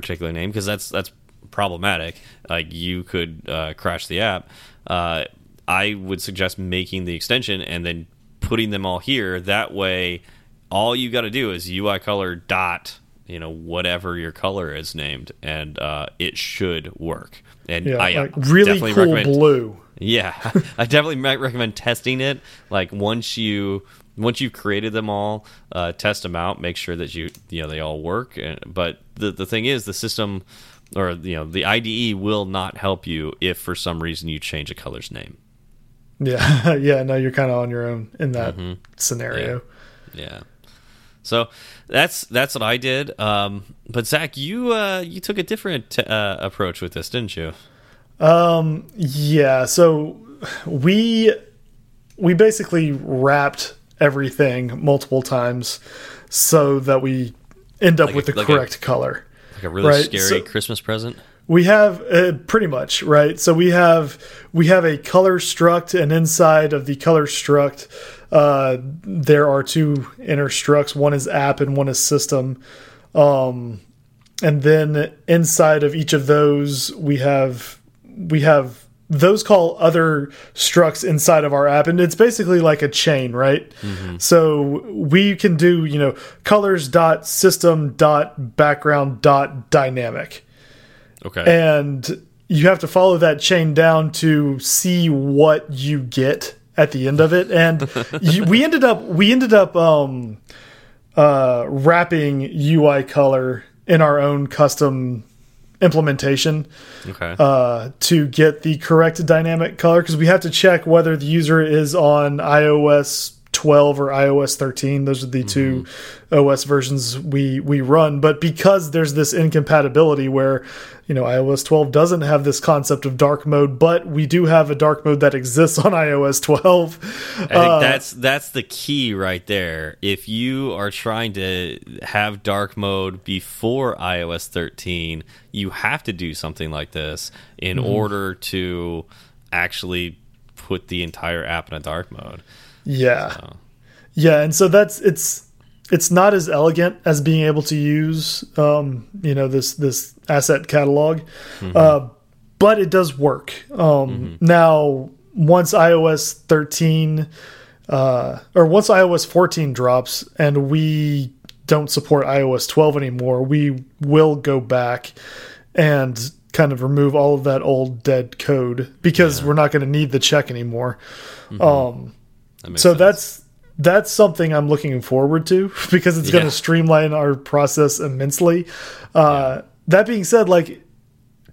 particular name because that's that's problematic. Like you could uh, crash the app. Uh, I would suggest making the extension and then putting them all here. That way, all you got to do is UI color dot you know whatever your color is named, and uh, it should work. And yeah, I like really cool blue. Yeah, I definitely might recommend testing it. Like once you once you've created them all, uh, test them out, make sure that you you know they all work. But the the thing is, the system or you know the IDE will not help you if for some reason you change a color's name. Yeah, yeah, no, you're kind of on your own in that mm -hmm. scenario. Yeah. yeah. So that's that's what I did. Um, but Zach, you uh, you took a different uh, approach with this, didn't you? Um, yeah. So we we basically wrapped everything multiple times so that we end up like with a, the like correct a, color. Like a really right? scary so Christmas present. We have uh, pretty much right. So we have we have a color struct, and inside of the color struct, uh, there are two inner structs. One is app, and one is system. Um, and then inside of each of those, we have we have those call other structs inside of our app and it's basically like a chain right? Mm -hmm. so we can do you know colors dot system dot background dot dynamic. Okay. And you have to follow that chain down to see what you get at the end of it. And you, we ended up we ended up um uh wrapping ui color in our own custom implementation okay. uh, to get the correct dynamic color because we have to check whether the user is on iOS 12 or iOS 13. Those are the mm -hmm. two. OS versions we we run. But because there's this incompatibility where you know iOS 12 doesn't have this concept of dark mode, but we do have a dark mode that exists on iOS 12. I think uh, that's that's the key right there. If you are trying to have dark mode before iOS 13, you have to do something like this in mm -hmm. order to actually put the entire app in a dark mode. Yeah. So. Yeah, and so that's it's it's not as elegant as being able to use um, you know this this asset catalog. Mm -hmm. uh, but it does work. Um, mm -hmm. now once iOS 13 uh, or once iOS 14 drops and we don't support iOS 12 anymore, we will go back and kind of remove all of that old dead code because yeah. we're not going to need the check anymore. Mm -hmm. Um, that so sense. that's that's something I'm looking forward to because it's yeah. going to streamline our process immensely. Uh, yeah. That being said, like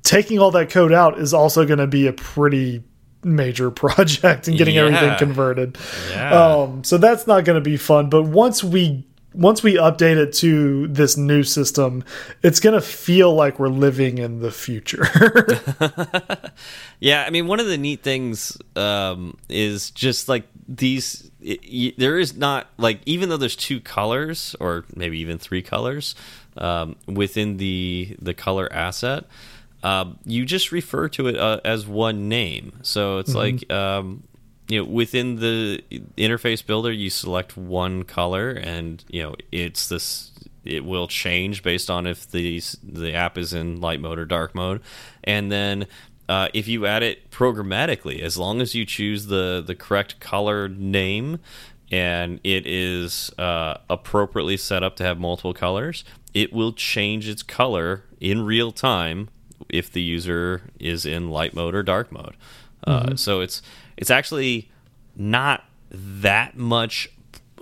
taking all that code out is also going to be a pretty major project and getting yeah. everything converted. Um, so that's not going to be fun. But once we once we update it to this new system, it's going to feel like we're living in the future. yeah, I mean, one of the neat things um, is just like these. It, there is not like even though there's two colors or maybe even three colors um, within the the color asset. Uh, you just refer to it uh, as one name, so it's mm -hmm. like um, you know within the interface builder you select one color and you know it's this it will change based on if the the app is in light mode or dark mode and then uh, if you add it programmatically as long as you choose the the correct color name and it is uh, appropriately set up to have multiple colors it will change its color in real time if the user is in light mode or dark mode mm -hmm. so it's it's actually not that much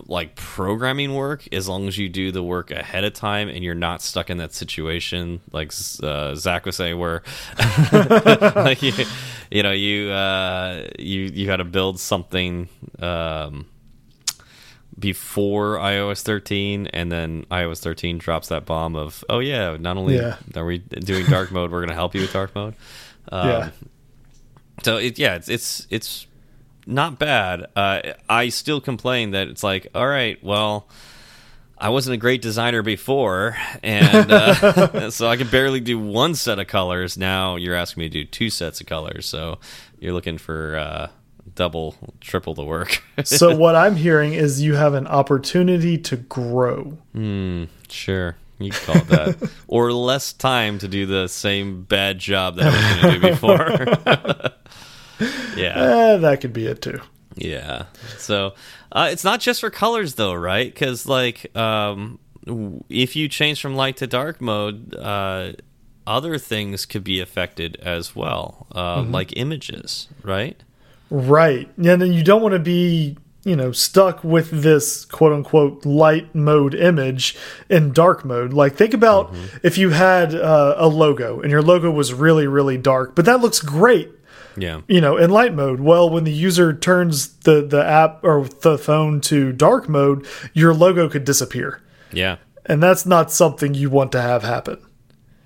like programming work as long as you do the work ahead of time and you're not stuck in that situation like uh, Zach was saying where like you, you, know you uh, you you got to build something um, before iOS 13, and then iOS 13 drops that bomb of, oh yeah, not only Yeah. are we doing dark mode, we're going to help you with dark mode. Um, yeah. So it, yeah, it's it's it's not bad. Uh, I still complain that it's like, all right, well, I wasn't a great designer before, and uh, so I could barely do one set of colors. Now you're asking me to do two sets of colors, so you're looking for uh, double, triple the work. so what I'm hearing is you have an opportunity to grow. Hmm, sure. You call it that, or less time to do the same bad job that I was going to do before. yeah, Eh, that could be it too. Yeah. So uh, it's not just for colors though, right? Because like um, if you change from light to dark mode, uh, other things could be affected as well, uh, like images, right? Right. And then you don't want to be, you know, stuck with this quote unquote light mode image in dark mode. Like, think about if you had uh, a logo and your logo was really, really dark, but that looks great, Yeah. you know, in light mode. Well, when the user turns the, the app or the phone to dark mode, your logo could disappear. Yeah. And that's not something you want to have happen.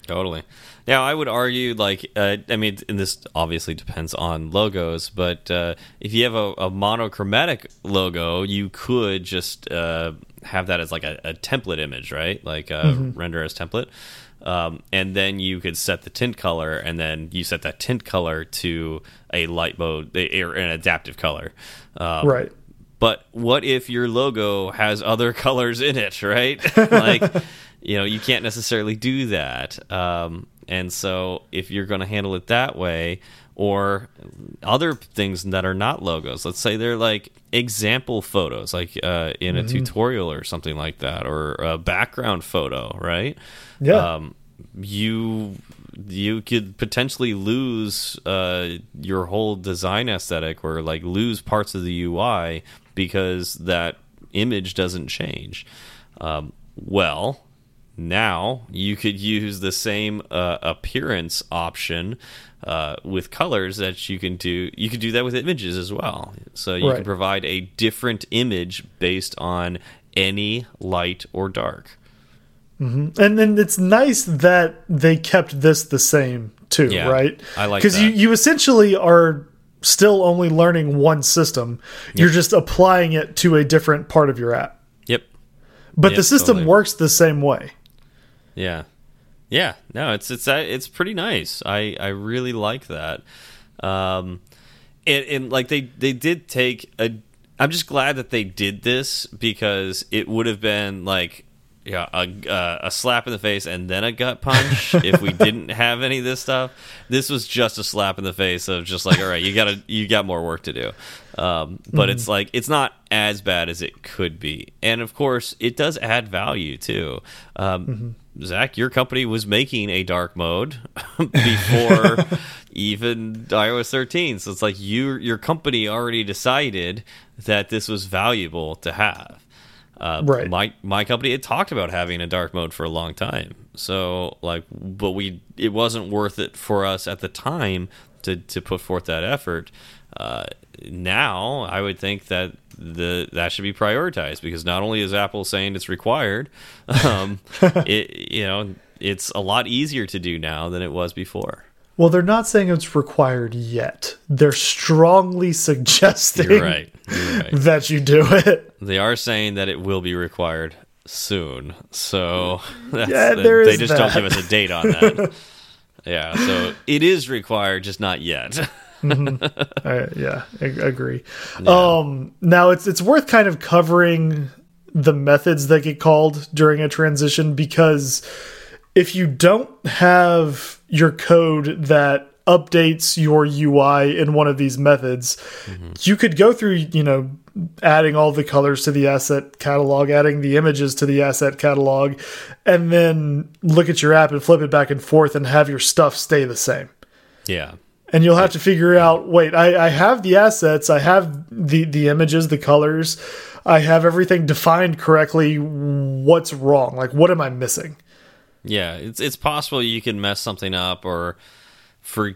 Totally. Now, I would argue, like, uh, I mean, and this obviously depends on logos, but uh, if you have a, a monochromatic logo, you could just uh, have that as like a, a template image, right? Like uh, render as template. Um, and then you could set the tint color, and then you set that tint color to a light mode or an adaptive color. Um, Right. but what if your logo has other colors in it, right? like, you know, you can't necessarily do that. Um, and so, if you're going to handle it that way, or other things that are not logos, let's say they're like example photos, like uh, in a tutorial or something like that, or a background photo, right? Yeah. Um, you you could potentially lose uh, your whole design aesthetic or like lose parts of the UI because that image doesn't change. Um, well, now you could use the same uh, appearance option uh, with colors that you can do. You can do that with images as well. So you can provide a different image based on any light or dark. And then it's nice that they kept this the same too, Yeah, right? I like because you you essentially are still only learning one system. You're just applying it to a different part of your app, Yep. but Yep, the system totally. works the same way. Yeah, yeah. No, it's it's uh, it's pretty nice. I I really like that. Um, and, and like they they did take a. I'm just glad that they did this because it would have been like. Yeah, a, uh, a slap in the face and then a gut punch if we didn't have any of this stuff. This was just a slap in the face of just like, all right, you gotta, you got more work to do. Um, but it's like it's not as bad as it could be, and of course, it does add value too. Um, Zach, your company was making a dark mode before even iOS 13, so it's like you, your company already decided that this was valuable to have. Uh, Right. My my company had talked about having a dark mode for a long time. So like, but we it wasn't worth it for us at the time to to put forth that effort. Uh, now I would think that the that should be prioritized because not only is Apple saying it's required, um, it you know it's a lot easier to do now than it was before. Well, they're not saying it's required yet. They're strongly suggesting You're right. You're right. that you do it. They are saying that it will be required soon. So that's, Yeah, there they is just don't give us a date on that. yeah, so it is required, just not yet. I, yeah, I agree. Um, now it's it's worth kind of covering the methods that get called during a transition because if you don't have your code that updates your UI in one of these methods, you could go through, you know, adding all the colors to the asset catalog, adding the images to the asset catalog, and then look at your app and flip it back and forth and have your stuff stay the same yeah. And you'll have to figure out wait I, I have the assets i have the the images the colors i have everything defined correctly what's wrong like what am i missing Yeah, it's it's possible you can mess something up or for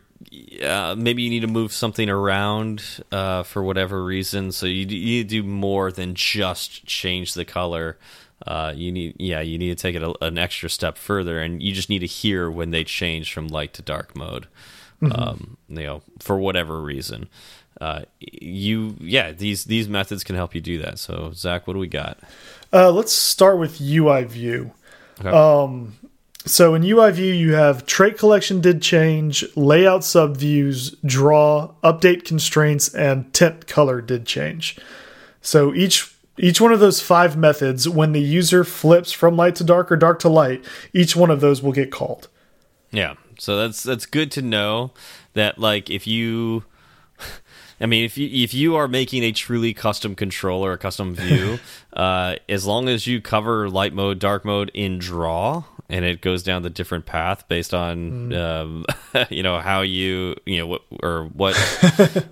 uh, maybe you need to move something around uh, for whatever reason. So you, you do more than just change the color. Uh, you need, yeah, you need to take it a, an extra step further, and you just need to hear when they change from light to dark mode. Mm -hmm. um, you know, for whatever reason. Uh, you, yeah, these these methods can help you do that. So, Zach, what do we got? Uh, let's start with UI view. Okay. Um, so in UI view, you have trait collection did change, layout subviews, draw, update constraints, and tint color did change. So each each one of those five methods, when the user flips from light to dark or dark to light, each one of those will get called. Yeah. So that's that's good to know that like if you I mean, if you if you are making a truly custom controller, or a custom view, uh, as long as you cover light mode, dark mode in draw, and it goes down the different path based on mm. um, you know how you you know what or what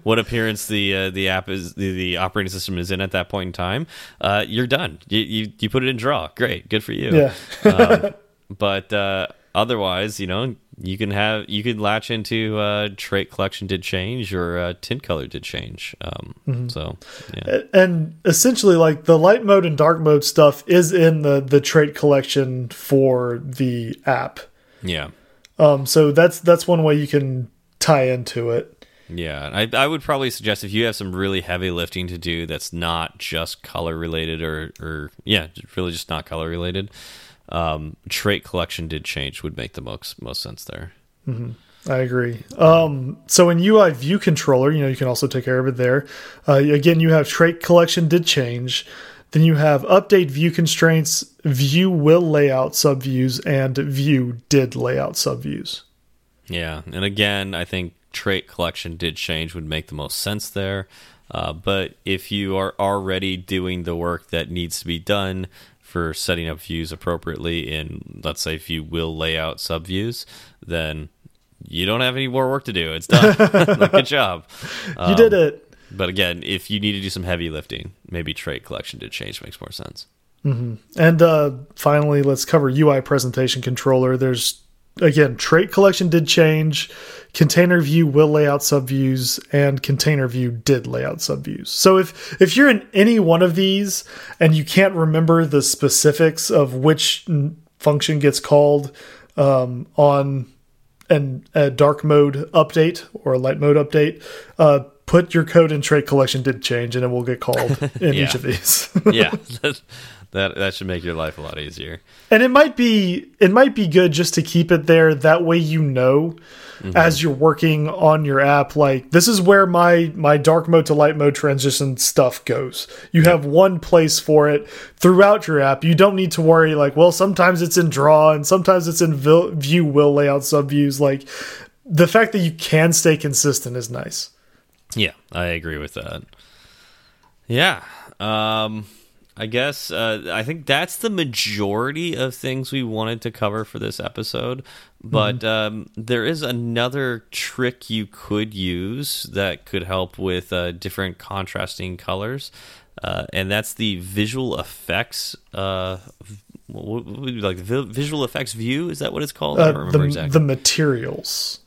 what appearance the uh, the app is the, the, operating system is in at that point in time. Uh, you're done. You, you, you put it in draw. Great, good for you. Yeah. um, but uh, otherwise, you know, you can have you can latch into uh, trait collection did change or uh, tint color did change. Um, mm -hmm. So yeah, and essentially, like the light mode and dark mode stuff is in the the trait collection for the app. Yeah. Um. So that's that's one way you can tie into it. Yeah, I I would probably suggest if you have some really heavy lifting to do that's not just color related or or yeah, really just not color related um, trait collection did change would make the most most sense there. Mm -hmm. I agree. Um, so in UI view controller, you know, you can also take care of it there. Uh, again, you have trait collection did change. Then you have update view constraints, view will layout subviews, and view did layout subviews. Yeah, and again, I think trait collection did change would make the most sense there. Uh, but if you are already doing the work that needs to be done, for setting up views appropriately in, let's say, if you will layout subviews, then you don't have any more work to do. It's done. Good job. Um, you did um, it. But again, if you need to do some heavy lifting, maybe trait collection to change makes more sense. Mm -hmm. And uh, finally, let's cover UI presentation controller. There's again, trait collection did change. Container view will lay out subviews, and container view did lay out subviews. So if if you're in any one of these and you can't remember the specifics of which function gets called um, on an, a dark mode update or a light mode update, uh, put your code in trait collection did change, and it will get called in each of these. yeah, that that should make your life a lot easier. And it might be it might be good just to keep it there. That way, you know, mm -hmm. as you're working on your app, like this is where my my dark mode to light mode transition stuff goes. You have one place for it throughout your app. You don't need to worry like, well, sometimes it's in draw and sometimes it's in view will layout subviews. Like the fact that you can stay consistent is nice. Yeah, I agree with that. Yeah. Um I guess uh, I think that's the majority of things we wanted to cover for this episode. But mm -hmm. um, there is another trick you could use that could help with uh, different contrasting colors, uh, and that's the visual effects. Uh, what would like visual effects view? Is that what it's called? I don't uh, remember the, exactly. The materials.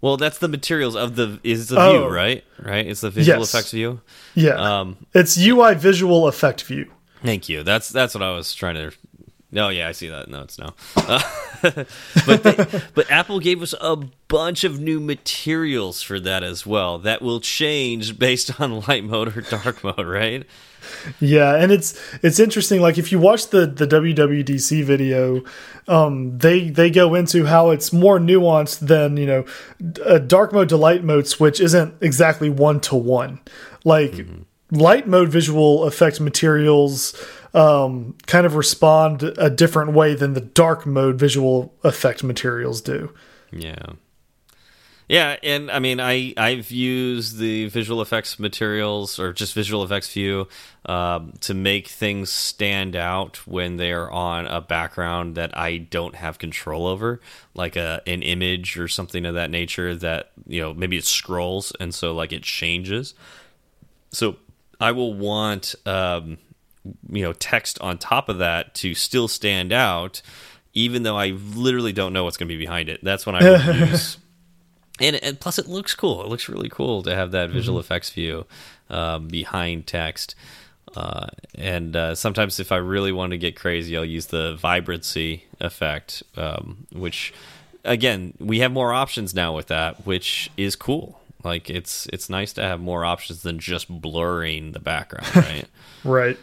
Well, that's the materials of the is the oh. view, right? Right? It's the visual yes. effects view. Yeah. Um, it's UI visual effect view. Thank you. That's that's what I was trying to. No, oh, yeah, I see that. No, it's no. Uh, but they, but Apple gave us a bunch of new materials for that as well. That will change based on light mode or dark mode, right? Yeah, and it's it's interesting. Like if you watch the the WWDC video, um, they they go into how it's more nuanced than you know a dark mode to light mode switch isn't exactly one to one. Like. Mm -hmm light mode visual effect materials um, kind of respond a different way than the dark mode visual effect materials do. Yeah. Yeah, and I mean, I I've used the visual effects materials or just visual effects view um, to make things stand out when they are on a background that I don't have control over, like a an image or something of that nature. That you know maybe it scrolls and so like it changes. So I will want um, you know text on top of that to still stand out, even though I literally don't know what's going to be behind it. That's when I would use and, and plus it looks cool. It looks really cool to have that visual Mm-hmm. effects view um, behind text. Uh, and uh, sometimes, if I really want to get crazy, I'll use the vibrancy effect, um, which, again, we have more options now with that, which is cool. Like it's it's nice to have more options than just blurring the background, right? Right.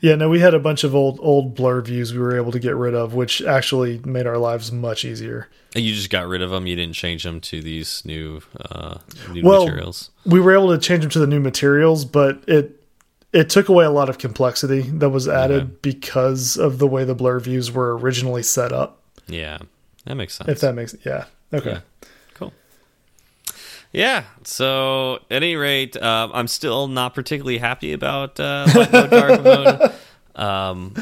Yeah, no, we had a bunch of old old blur views we were able to get rid of, which actually made our lives much easier. And you just got rid of them. You didn't change them to these new uh, new Well, materials. We were able to change them to the new materials, but it it took away a lot of complexity that was added Okay. because of the way the blur views were originally set up. Yeah, that makes sense. If that makes yeah. Okay. Yeah. Yeah. So, at any rate, um, I'm still not particularly happy about uh, light mode, dark mode, um,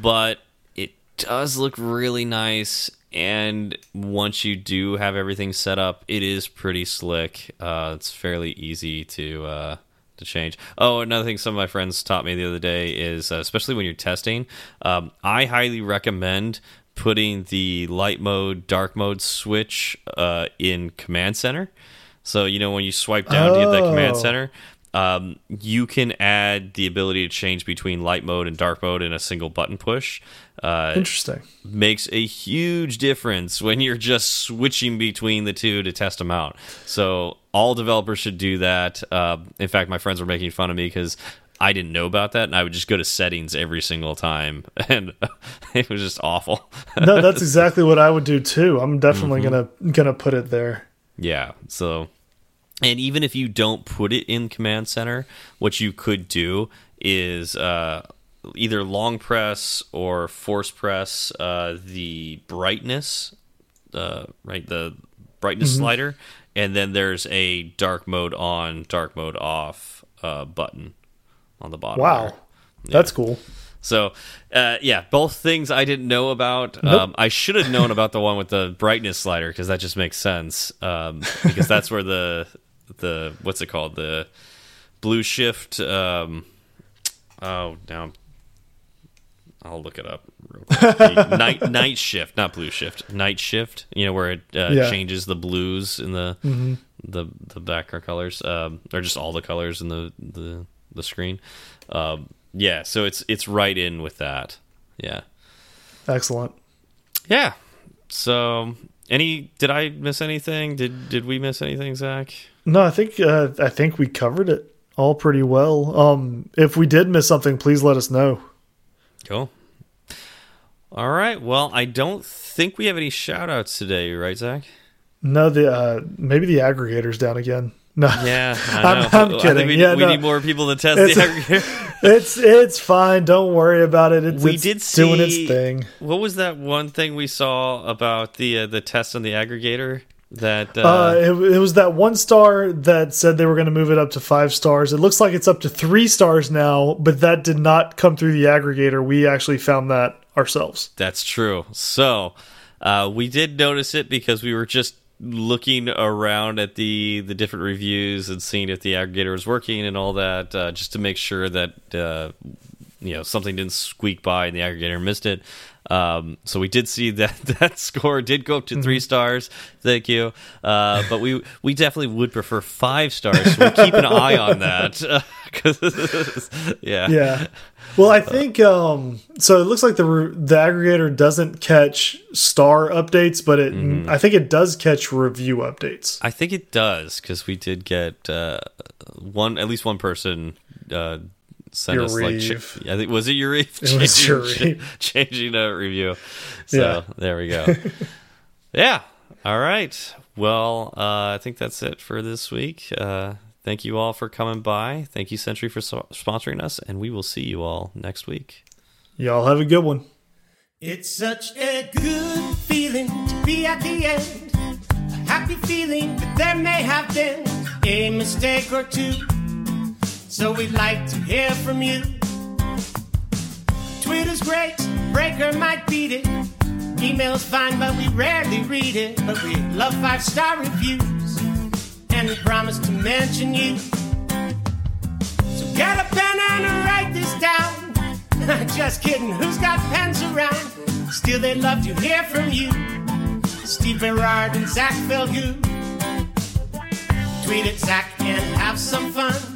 but it does look really nice. And once you do have everything set up, it is pretty slick. Uh, it's fairly easy to uh, to change. Oh, another thing some of my friends taught me the other day is, uh, especially when you're testing, um, I highly recommend putting the light mode, dark mode switch uh, in Command Center. So you know when you swipe down to get that Command Oh. Center, um, you can add the ability to change between light mode and dark mode in a single button push. Uh, Interesting. makes a huge difference when you're just switching between the two to test them out. So all developers should do that. Uh, in fact, my friends were making fun of me because I didn't know about that, and I would just go to settings every single time, and it was just awful. No, that's exactly what I would do too. I'm definitely Mm-hmm. gonna gonna put it there. Yeah. So, and even if you don't put it in Command Center, what you could do is uh, either long press or force press uh, the brightness, uh, right? The brightness slider, and then there's a dark mode on, dark mode off uh, button on the bottom. Wow. there. That's cool. So, uh, yeah, both things I didn't know about. Um, I should have known about the one with the brightness slider because that just makes sense. Um, because that's where the the what's it called the blue shift. Um, oh, now I'll look it up. Real quick. The night night shift, not blue shift. Night shift. You know where it uh, Yeah. changes the blues in the the the background colors, um, or just all the colors in the the the screen. Um, yeah, so it's it's right in with that. Yeah, Excellent. yeah. So, any did I miss anything? Did did we miss anything, Zach? No, I think uh, I think we covered it all pretty well. Um, if we did miss something, please let us know. Cool. All right. Well, I don't think we have any shout outs today, right, Zach? No, the uh, maybe the aggregator's down again. No, Yeah, I I'm- I'm I think kidding. we, Yeah, we no. need more people to test It's- the aggregator. it's it's fine. Don't worry about it. It's, we it's did see doing its thing. What was that one thing we saw about the uh, the test on the aggregator? That uh, Uh, it, it was that one star that said they were going to move it up to five stars. It looks like it's up to three stars now, but that did not come through the aggregator. We actually found that ourselves. That's true. So uh, we did notice it because we were just looking around at the the different reviews and seeing if the aggregator was working and all that, uh, just to make sure that uh, you know something didn't squeak by and the aggregator missed it. Um, so we did see that that score did go up to three stars. Thank you. Uh, but we we definitely would prefer five stars. So we'll keep an eye on that. yeah. Yeah. Well, I think um, so. It looks like the re- the aggregator doesn't catch star updates, but it Mm-hmm. I think it does catch review updates. I think it does because we did get uh, one, at least one person uh, sent us like, ch I think was it Uriv? It was changing, Uriv. changing a review. So Yeah. there we go. yeah. All right. Well, uh, I think that's it for this week. Uh, thank you all for coming by. Thank you, Sentry, for so sponsoring us, and we will see you all next week. Y'all have a good one. It's such a good feeling to be at the end. A happy feeling that there may have been a mistake or two. So we'd like to hear from you. Twitter's great, Breaker might beat it. Email's fine, but we rarely read it. But we love five star reviews, and we promise to mention you. So get a pen and write this down. Just kidding, who's got pens around? Still, they'd love to hear from you. Steve Berard and Zach Falgout. Tweet at Zach and have some fun.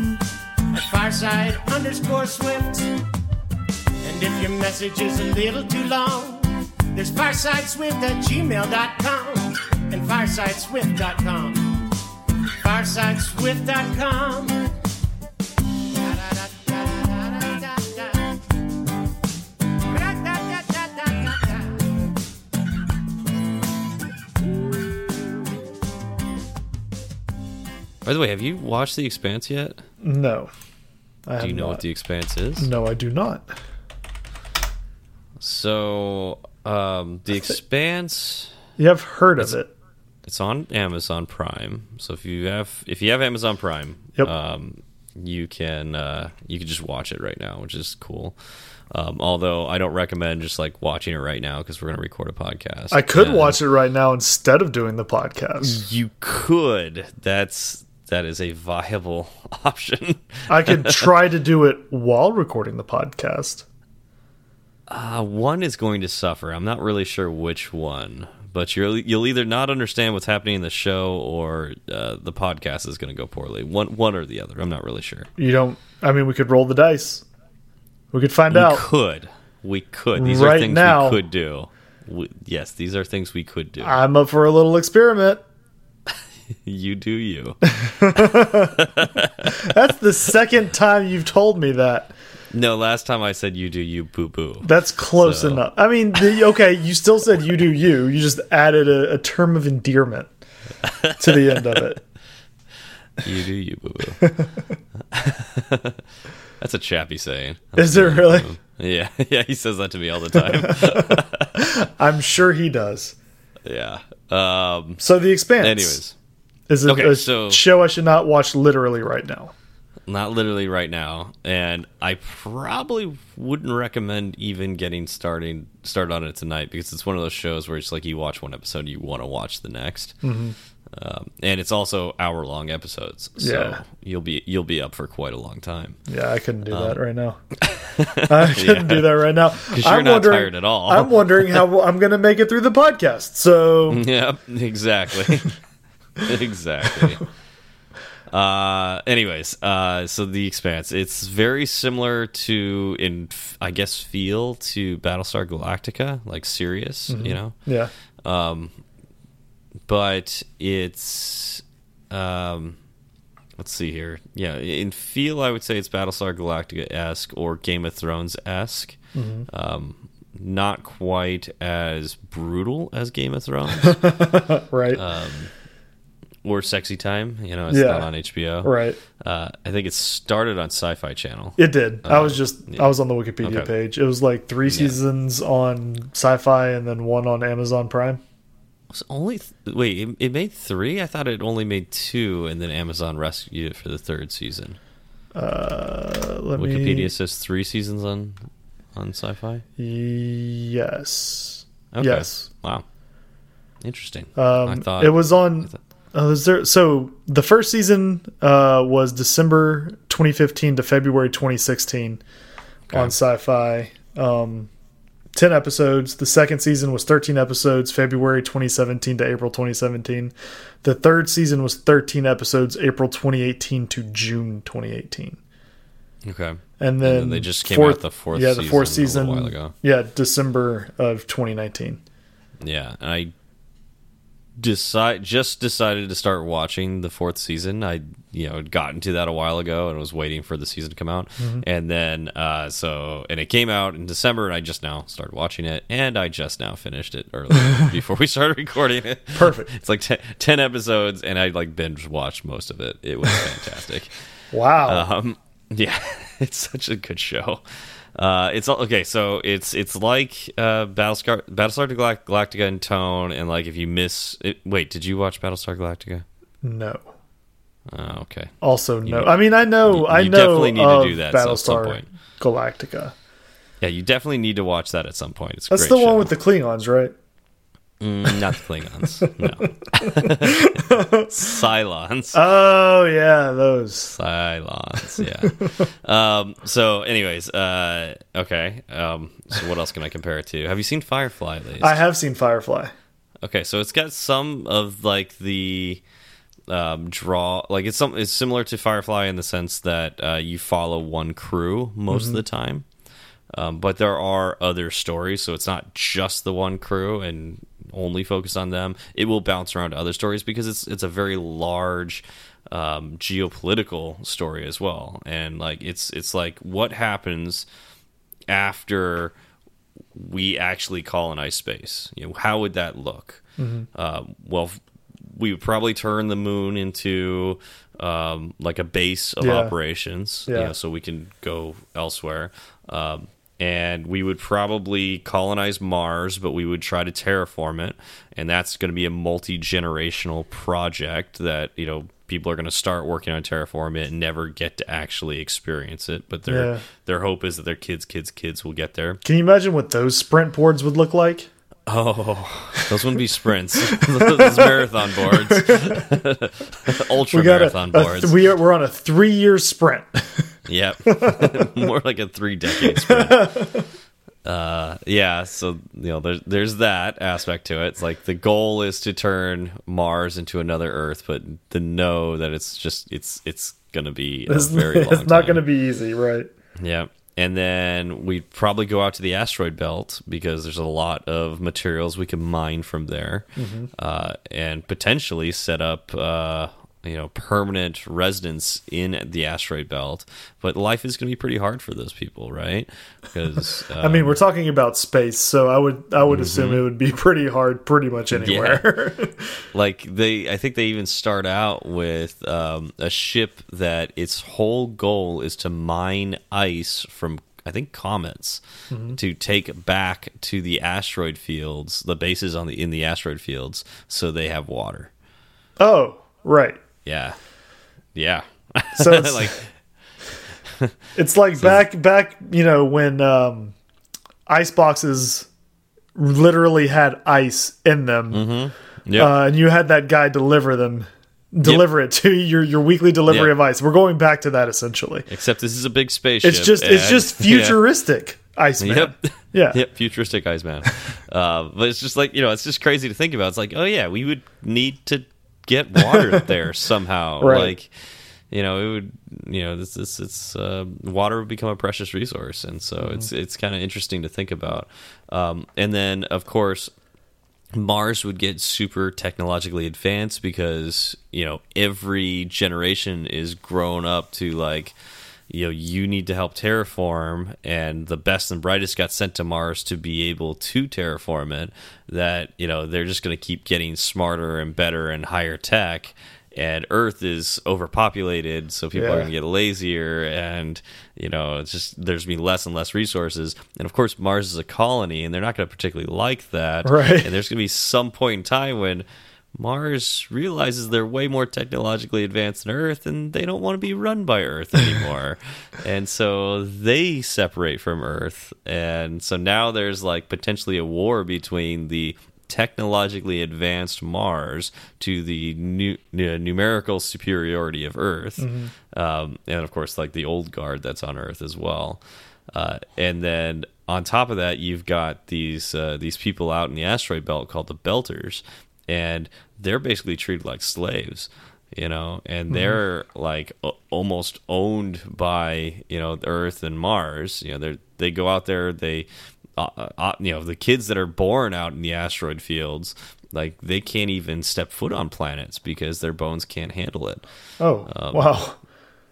At Fireside underscore Swift. And if your message is a little too long, there's firesideswift at gmail.com and firesideswift.com. Firesideswift.com. By the way, have you watched The Expanse yet? No. I Do you know not. what The Expanse is? No, I do not. So, um, The Expanse. You have heard of it. It's on Amazon Prime. So if you have if you have Amazon Prime, Yep. um, you can uh, you can just watch it right now, which is cool. Um, although I don't recommend just like watching it right now because we're going to record a podcast. I could And watch it right now instead of doing the podcast. You could. That's that is a viable option. I could try to do it while recording the podcast. Uh, one is going to suffer. I'm not really sure which one, but you'll you'll either not understand what's happening in the show or uh, the podcast is going to go poorly. One one or the other. I'm not really sure. You don't. I mean, we could roll the dice. We could find We out. could. We could. These Right are things now- we could do. We, yes, these are things we could do. I'm up for a little experiment. you do you. That's the second time you've told me that. no, last time I said you do you boo boo. That's close So- enough. I mean, the, okay, you still said you do you. You just added a, a term of endearment to the end of it. You do you boo boo. That's a chappy saying. Is it really? Yeah, yeah. He says that to me all the time. I'm sure he does. yeah. Um. So, The Expanse. Anyways, is it Okay, a so- show I should not watch literally right now? not literally right now, and I probably wouldn't recommend even getting starting started on it tonight because it's one of those shows where it's like you watch one episode, you want to watch the next, Mm-hmm. um, and it's also hour long episodes, so Yeah. you'll be you'll be up for quite a long time. Yeah, I couldn't do Um, that right now. I couldn't do that right now. because you're I'm not wondering, tired at all. I'm wondering how I'm going to make it through the podcast. So, yeah exactly. exactly. Uh anyways, uh so the expanse it's very similar to in I guess feel to Battlestar Galactica, like serious, you know. yeah. But it's um let's see here. Yeah, in feel I would say it's Battlestar Galactica-esque or Game of Thrones-esque. Um not quite as brutal as Game of Thrones. Right. Uh, or Sexy Time. You know, it's Yeah. not on HBO. right. Uh, I think it started on Sci-Fi Channel. It did. I was just yeah. I was on the Wikipedia Okay. page. It was like three seasons on Sci-Fi and then one on Amazon Prime. It's only wait, it, it made three. I thought it only made two, and then Amazon rescued it for the third season. Uh, let Wikipedia me. says three seasons on on Sci-Fi. Yes. Okay. Yes. Wow. Interesting. Um, I thought it was on. Uh, is there, so the first season uh, was December 2015 to February 2016 on Sci-Fi. Um, Ten episodes. The second season was 13 episodes, February 2017 to April 2017. The third season was 13 episodes, April 2018 to June 2018. Okay. And then, then they just came out the fourth Yeah, the fourth season season. a while ago. Yeah, December of 2019. Yeah, and I decide just decided to start watching the fourth season. I you know had gotten to that a while ago and was waiting for the season to come out, Mm-hmm. and then uh, so and it came out in December, and I just now started watching it, and I just now finished it earlier before we started recording it. Perfect. It's like ten, 10 episodes, and I like binge watched most of it. It was fantastic. Wow. Um, yeah, it's such a good show. Uh, it's okay. So it's it's like uh, Battlestar Battlestar Galact- Galactica in tone, and like if you miss, it, wait, did you watch Battlestar Galactica? no. Oh, okay. Also, no. I mean, I know, you, I you know. definitely need to do that at some point. Galactica. Yeah, you definitely need to watch that at some point. It's That's the one show. with the Klingons, right? Mm, not the Klingons. no. Cylons. Oh yeah, those. Cylons, yeah. um, so, anyways, uh, okay. Um, so, what else can I compare it to? Have you seen Firefly? At least? I have seen Firefly. Okay, so it's got some of like the um, draw, like it's some. It's similar to Firefly in the sense that uh, you follow one crew most of the time, um, but there are other stories, so it's not just the one crew and only focus on them. It will bounce around to other stories because it's it's a very large um, geopolitical story as well, and like it's it's like what happens after we actually colonize space. You know, how would that look? Uh, well, we would probably turn the moon into um, like a base of Yeah. operations, you know, so we can go elsewhere. Um, and we would probably colonize Mars, but we would try to terraform it, and that's going to be a multi generational project that you know people are going to start working on terraform it and never get to actually experience it. But their Yeah. their hope is that their kids, kids, kids will get there. Can you imagine what those sprint boards would look like? Oh, those wouldn't be sprints. those marathon boards, ultra marathon a, boards. we are, we're on a three-year sprint. Yep, more like a three decade sprint. Uh, yeah, so you know, there's there's that aspect to it. It's like the goal is to turn Mars into another Earth, but to know that it's just it's it's gonna be a It's, very long it's not going to be easy, right? Yeah. And then we'd probably go out to the asteroid belt because there's a lot of materials we can mine from there, uh, and potentially set up, uh, you know, permanent residence in the asteroid belt. But life is going to be pretty hard for those people, right? Because I mean, we're um, talking about space, so I would I would assume mm-hmm. it would be pretty hard, pretty much anywhere. like they i think they even start out with um, a ship that its whole goal is to mine ice from i think comets mm-hmm. to take back to the asteroid fields the bases on the in the asteroid fields so they have water oh, right. Yeah yeah So it's like it's like back back you know when um, ice boxes literally had ice in them, Mm-hmm. yeah uh, and you had that guy deliver them, deliver it to your your weekly delivery Yep. of ice. We're going back to that essentially. except this is a big spaceship It's just it's just yeah. futuristic ice man. Yep. Yeah. Yep. Futuristic Iceman. uh, but it's just like you know, it's just crazy to think about. It's like, oh yeah, we would need to get water there somehow. Right. Like, you know, it would. You know, this this it's uh, water would become a precious resource, and so Mm-hmm. it's it's kind of interesting to think about. Um, and then of course. Mars would get super technologically advanced because you know every generation is grown up to like you know you need to help terraform and the best and brightest got sent to Mars to be able to terraform it that you know they're just going to keep getting smarter and better and higher tech and Earth is overpopulated, so people are going to get lazier, and you know, it's just there's gonna be less and less resources. And of course, Mars is a colony, and they're not going to particularly like that. Right. And there's going to be some point in time when Mars realizes they're way more technologically advanced than Earth, and they don't want to be run by Earth anymore. and so they separate from Earth, and so now there's like potentially a war between the technologically advanced Mars to the nu nu- numerical superiority of Earth, um, and of course, like the old guard that's on Earth as well. Uh, and then on top of that, you've got these uh, these people out in the asteroid belt called the Belters, and they're basically treated like slaves, you know, and they're like a- almost owned by you know Earth and Mars. You know, they they go out there, they uh, uh, you know the kids that are born out in the asteroid fields. Like they can't even step foot on planets because their bones can't handle it. Oh wow.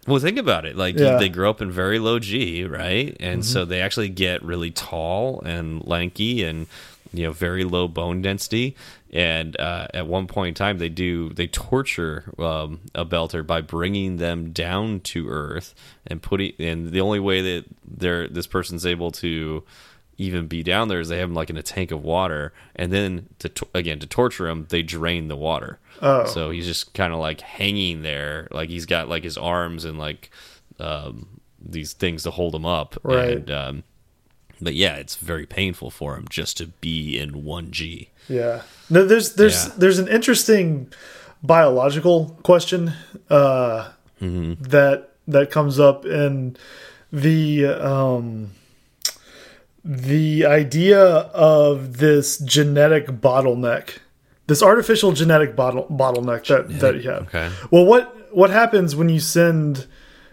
Well, think about it. Like Yeah. they grow up in very low G, right? And so they actually get really tall and lanky and you know very low bone density. And uh, at one point in time, they do they torture um, a belter by bringing them down to Earth and putting. And the only way that they're this person's able to even be down there is they have him like in a tank of water, and then to again to torture him, they drain the water. Oh. So he's just kind of like hanging there, like he's got like his arms and like um, these things to hold him up. Right. And, um, but yeah, it's very painful for him just to be in one G. Yeah. No, there's there's Yeah. there's an interesting biological question uh, Mm-hmm. that that comes up in the um, the idea of this genetic bottleneck, this artificial genetic bottle, bottleneck that that you have. okay. Well, what what happens when you send,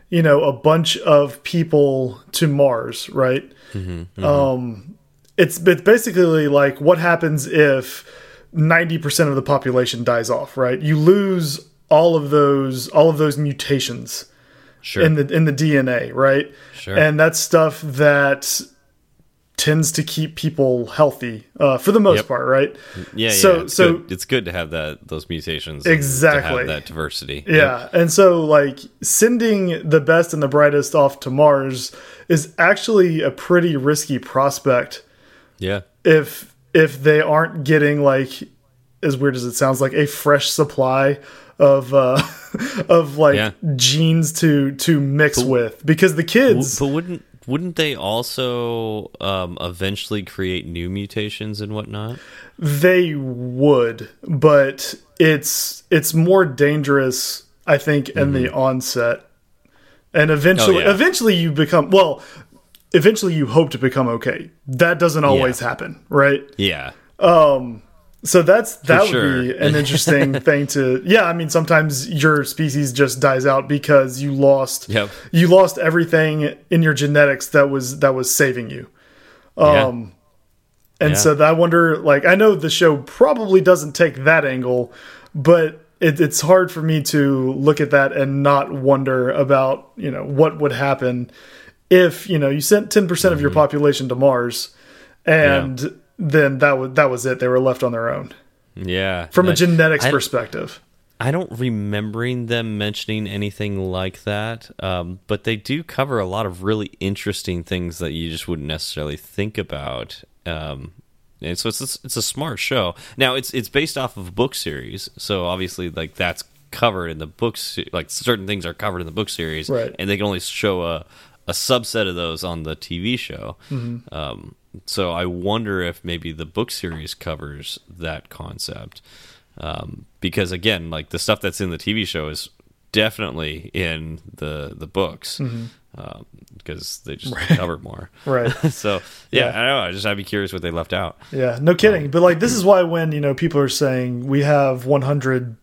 you know, a bunch of people to Mars, right? Um, it's it's basically like what happens if ninety percent of the population dies off, right? You lose all of those all of those mutations Sure. in the in the DNA, right? Sure. And that's stuff that tends to keep people healthy uh, for the most Yep. part, right? yeah. so- yeah. It's so- good. it's good to have that those mutations. Exactly. To have that diversity. Yeah. And so like sending the best and the brightest off to Mars is actually a pretty risky prospect Yeah. if if they aren't getting like as weird as it sounds like a fresh supply of uh of like Yeah. genes to to mix with because the kids But wouldn't wouldn't they also um, eventually create new mutations and whatnot? They would, but it's it's more dangerous, I think, in the onset, and eventually, Mm-hmm. Oh, yeah. eventually you become well. Eventually, you hope to become okay. That doesn't always happen, right? Yeah. So that's that would sure. be an interesting thing to. Yeah, I mean, sometimes your species just dies out because you lost Yep. you lost everything in your genetics that was that was saving you. Um, And Yeah. so that I wonder, like, I know the show probably doesn't take that angle, but it, it's hard for me to look at that and not wonder about, you know, what would happen if, you know, you sent 10% of your Mm-hmm. population to Mars and then that was, that was it. They were left on their own Yeah. from a genetics I- perspective. I don't remembering them mentioning anything like that, um, but they do cover a lot of really interesting things that you just wouldn't necessarily think about. Um, and so it's it's a smart show. Now it's it's based off of a book series, so obviously like that's covered in the books. Like certain things are covered in the book series, Right. And they can only show a a subset of those on the TV show. Um, so I wonder if maybe the book series covers that concept um, because again, like the stuff that's in the TV show is definitely in the the books mm-hmm. um, because they just cover more. Right. so yeah, Yeah. I don't know. I just I'd be curious what they left out. Yeah, no kidding. Um, but like, this is why when you know people are saying we have 100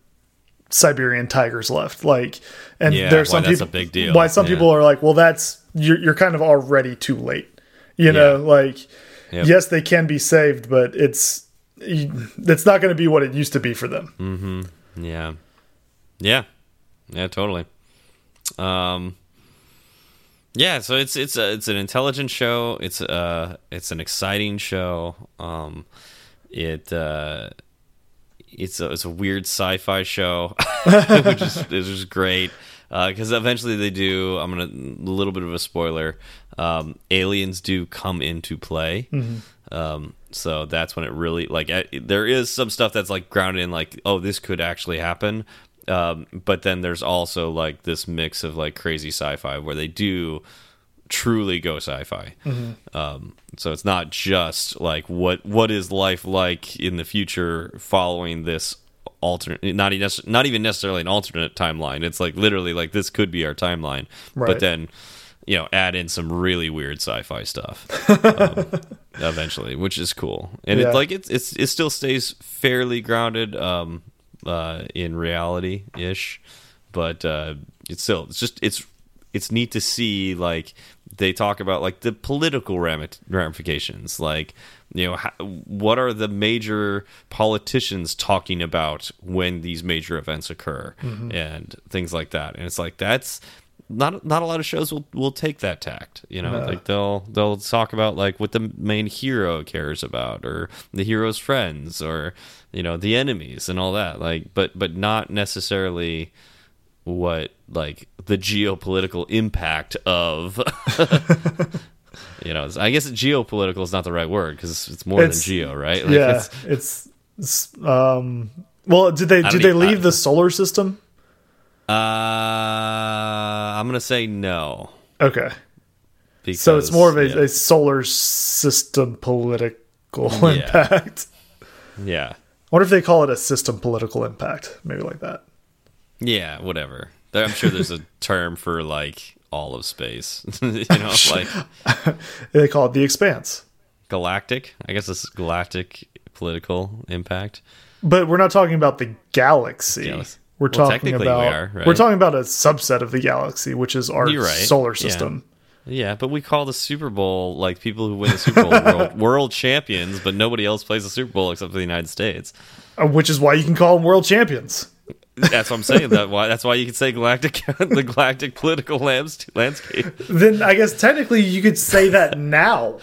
Siberian tigers left, like, and Yeah, there's some that's people. a big deal. Why some Yeah. people are like, well, that's you're you're kind of already too late. You know, like, Yep. yes, they can be saved, but it's it's not going to be what it used to be for them. Mm. Yeah, yeah, yeah, totally. Um, yeah, so it's it's a, it's an intelligent show. It's uh it's an exciting show. Um, it uh, it's a, it's a weird sci-fi show, which is is great. Because eventually they do. I'm gonna a little bit of a spoiler. Um, aliens do come into play. Um, so that's when it really like I, there is some stuff that's like grounded in like oh this could actually happen. Um, but then there's also like this mix of like crazy sci-fi where they do truly go sci-fi. Um, so it's not just like what what is life like in the future following this alternate not even not even necessarily an alternate timeline. It's like literally like this could be our timeline. Right. But then you know add in some really weird sci-fi stuff um, eventually, which is cool. And Yeah. it like it's it's it still stays fairly grounded um uh in reality ish, but uh it's still it's just it's it's neat to see like they talk about like the political ramifications like you know how, what are the major politicians talking about when these major events occur and things like that and it's like that's not not a lot of shows will will take that tact you know No. like they'll they'll talk about like what the main hero cares about or the hero's friends or you know the enemies and all that like but but not necessarily what like the geopolitical impact of you know, I guess geopolitical is not the right word because it's more it's, than geo, right? Like yeah, it's, it's, it's, um. Well, did they did they leave the solar system? Uh, I'm gonna say no. Okay. Because, so it's more of a, yeah. a solar system political yeah. impact. Yeah. I wonder if they call it a system political impact, maybe like that. Yeah, whatever. I'm sure there's a term for like all of space. you know, like they call it the expanse. Galactic. I guess it's galactic political impact. But we're not talking about the galaxy. galaxy. We're well, talking about we are, right? we're talking about a subset of the galaxy, which is our right. solar system. Yeah. Yeah, but we call the Super Bowl like people who win the Super Bowl world, world, champions, but nobody else plays the Super Bowl except for the United States. Uh, which is why you can call them world champions. That's what I'm saying. That why that's why you could say galactic the galactic political landscape. Then I guess technically you could say that now.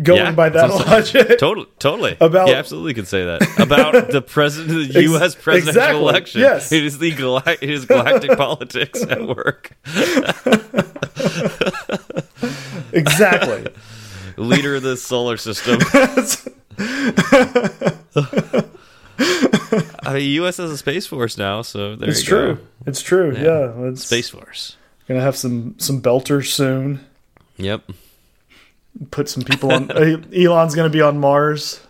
Going yeah, by that logic, totally, totally. About you absolutely can say that about the president, the U.S. presidential exactly, election. Yes, it is the gala it is galactic politics at work. exactly. Leader of the solar system. I mean, U.S. has a space force now, so there it's true. It's true. Yeah, yeah space force. Gonna have some some belters soon. Yep. Put some people on. Elon's gonna be on Mars.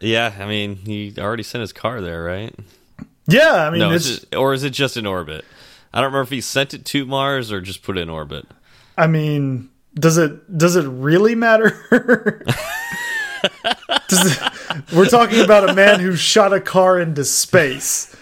Yeah, I mean, he already sent his car there, right? Yeah, I mean, no, just, or is it just in orbit? I don't remember if he sent it to Mars or just put it in orbit. I mean, does it does it really matter? it, we're talking about a man who shot a car into space.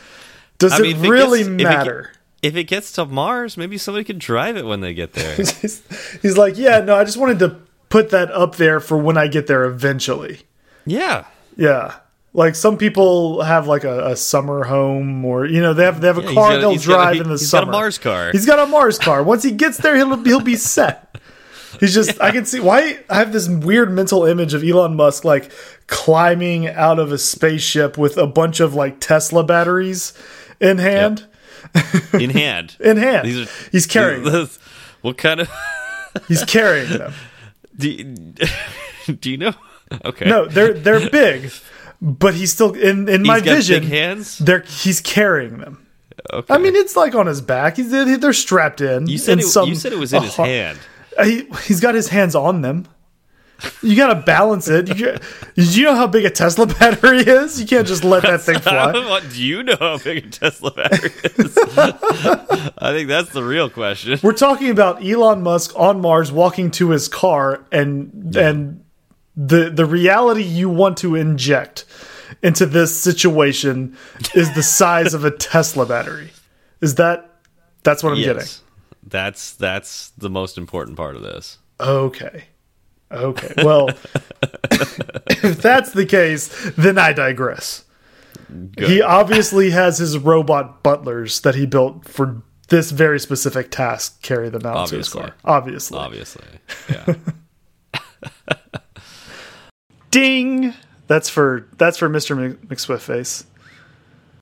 Does I mean, it really it gets, matter? If it, if it, gets to Mars, maybe somebody could drive it when they get there. he's, he's like, yeah, no, I just wanted to put that up there for when I get there eventually. Yeah, yeah. Like some people have like a, a, summer home, or you know they have they have a yeah, car they'll drive in the he's summer. He's got a Mars car. He's got a Mars car. Once he gets there, he'll he'll be set. He's just yeah. I can see why I have this weird mental image of Elon Musk like climbing out of a spaceship with a bunch of like Tesla batteries in hand. Yep. In hand. in hand. These are, He's carrying. These, what kind of He's carrying them. Do, do you know? Okay. No, they're they're big, but he's still in in my vision. hands. They're he's carrying them. Okay. I mean, it's like on his back. He's they're strapped in. You said it, some, you said it was in his hand. He, he's got his hands on them. You got to balance it. You, did you know how big a Tesla battery is? You can't just let that thing fly. What, do you know how big a Tesla battery is? I think that's the real question. We're talking about Elon Musk on Mars walking to his car and yeah. and the the reality you want to inject into this situation is the size of a Tesla battery. Is that that's what I'm yes. getting? That's that's the most important part of this. Okay. Okay. Well, if that's the case, then I digress. Good. He obviously has his robot butlers that he built for this very specific task carry them out obviously. to his car. Obviously. Obviously. Yeah. Ding. That's for that's for Mr. McSwift face.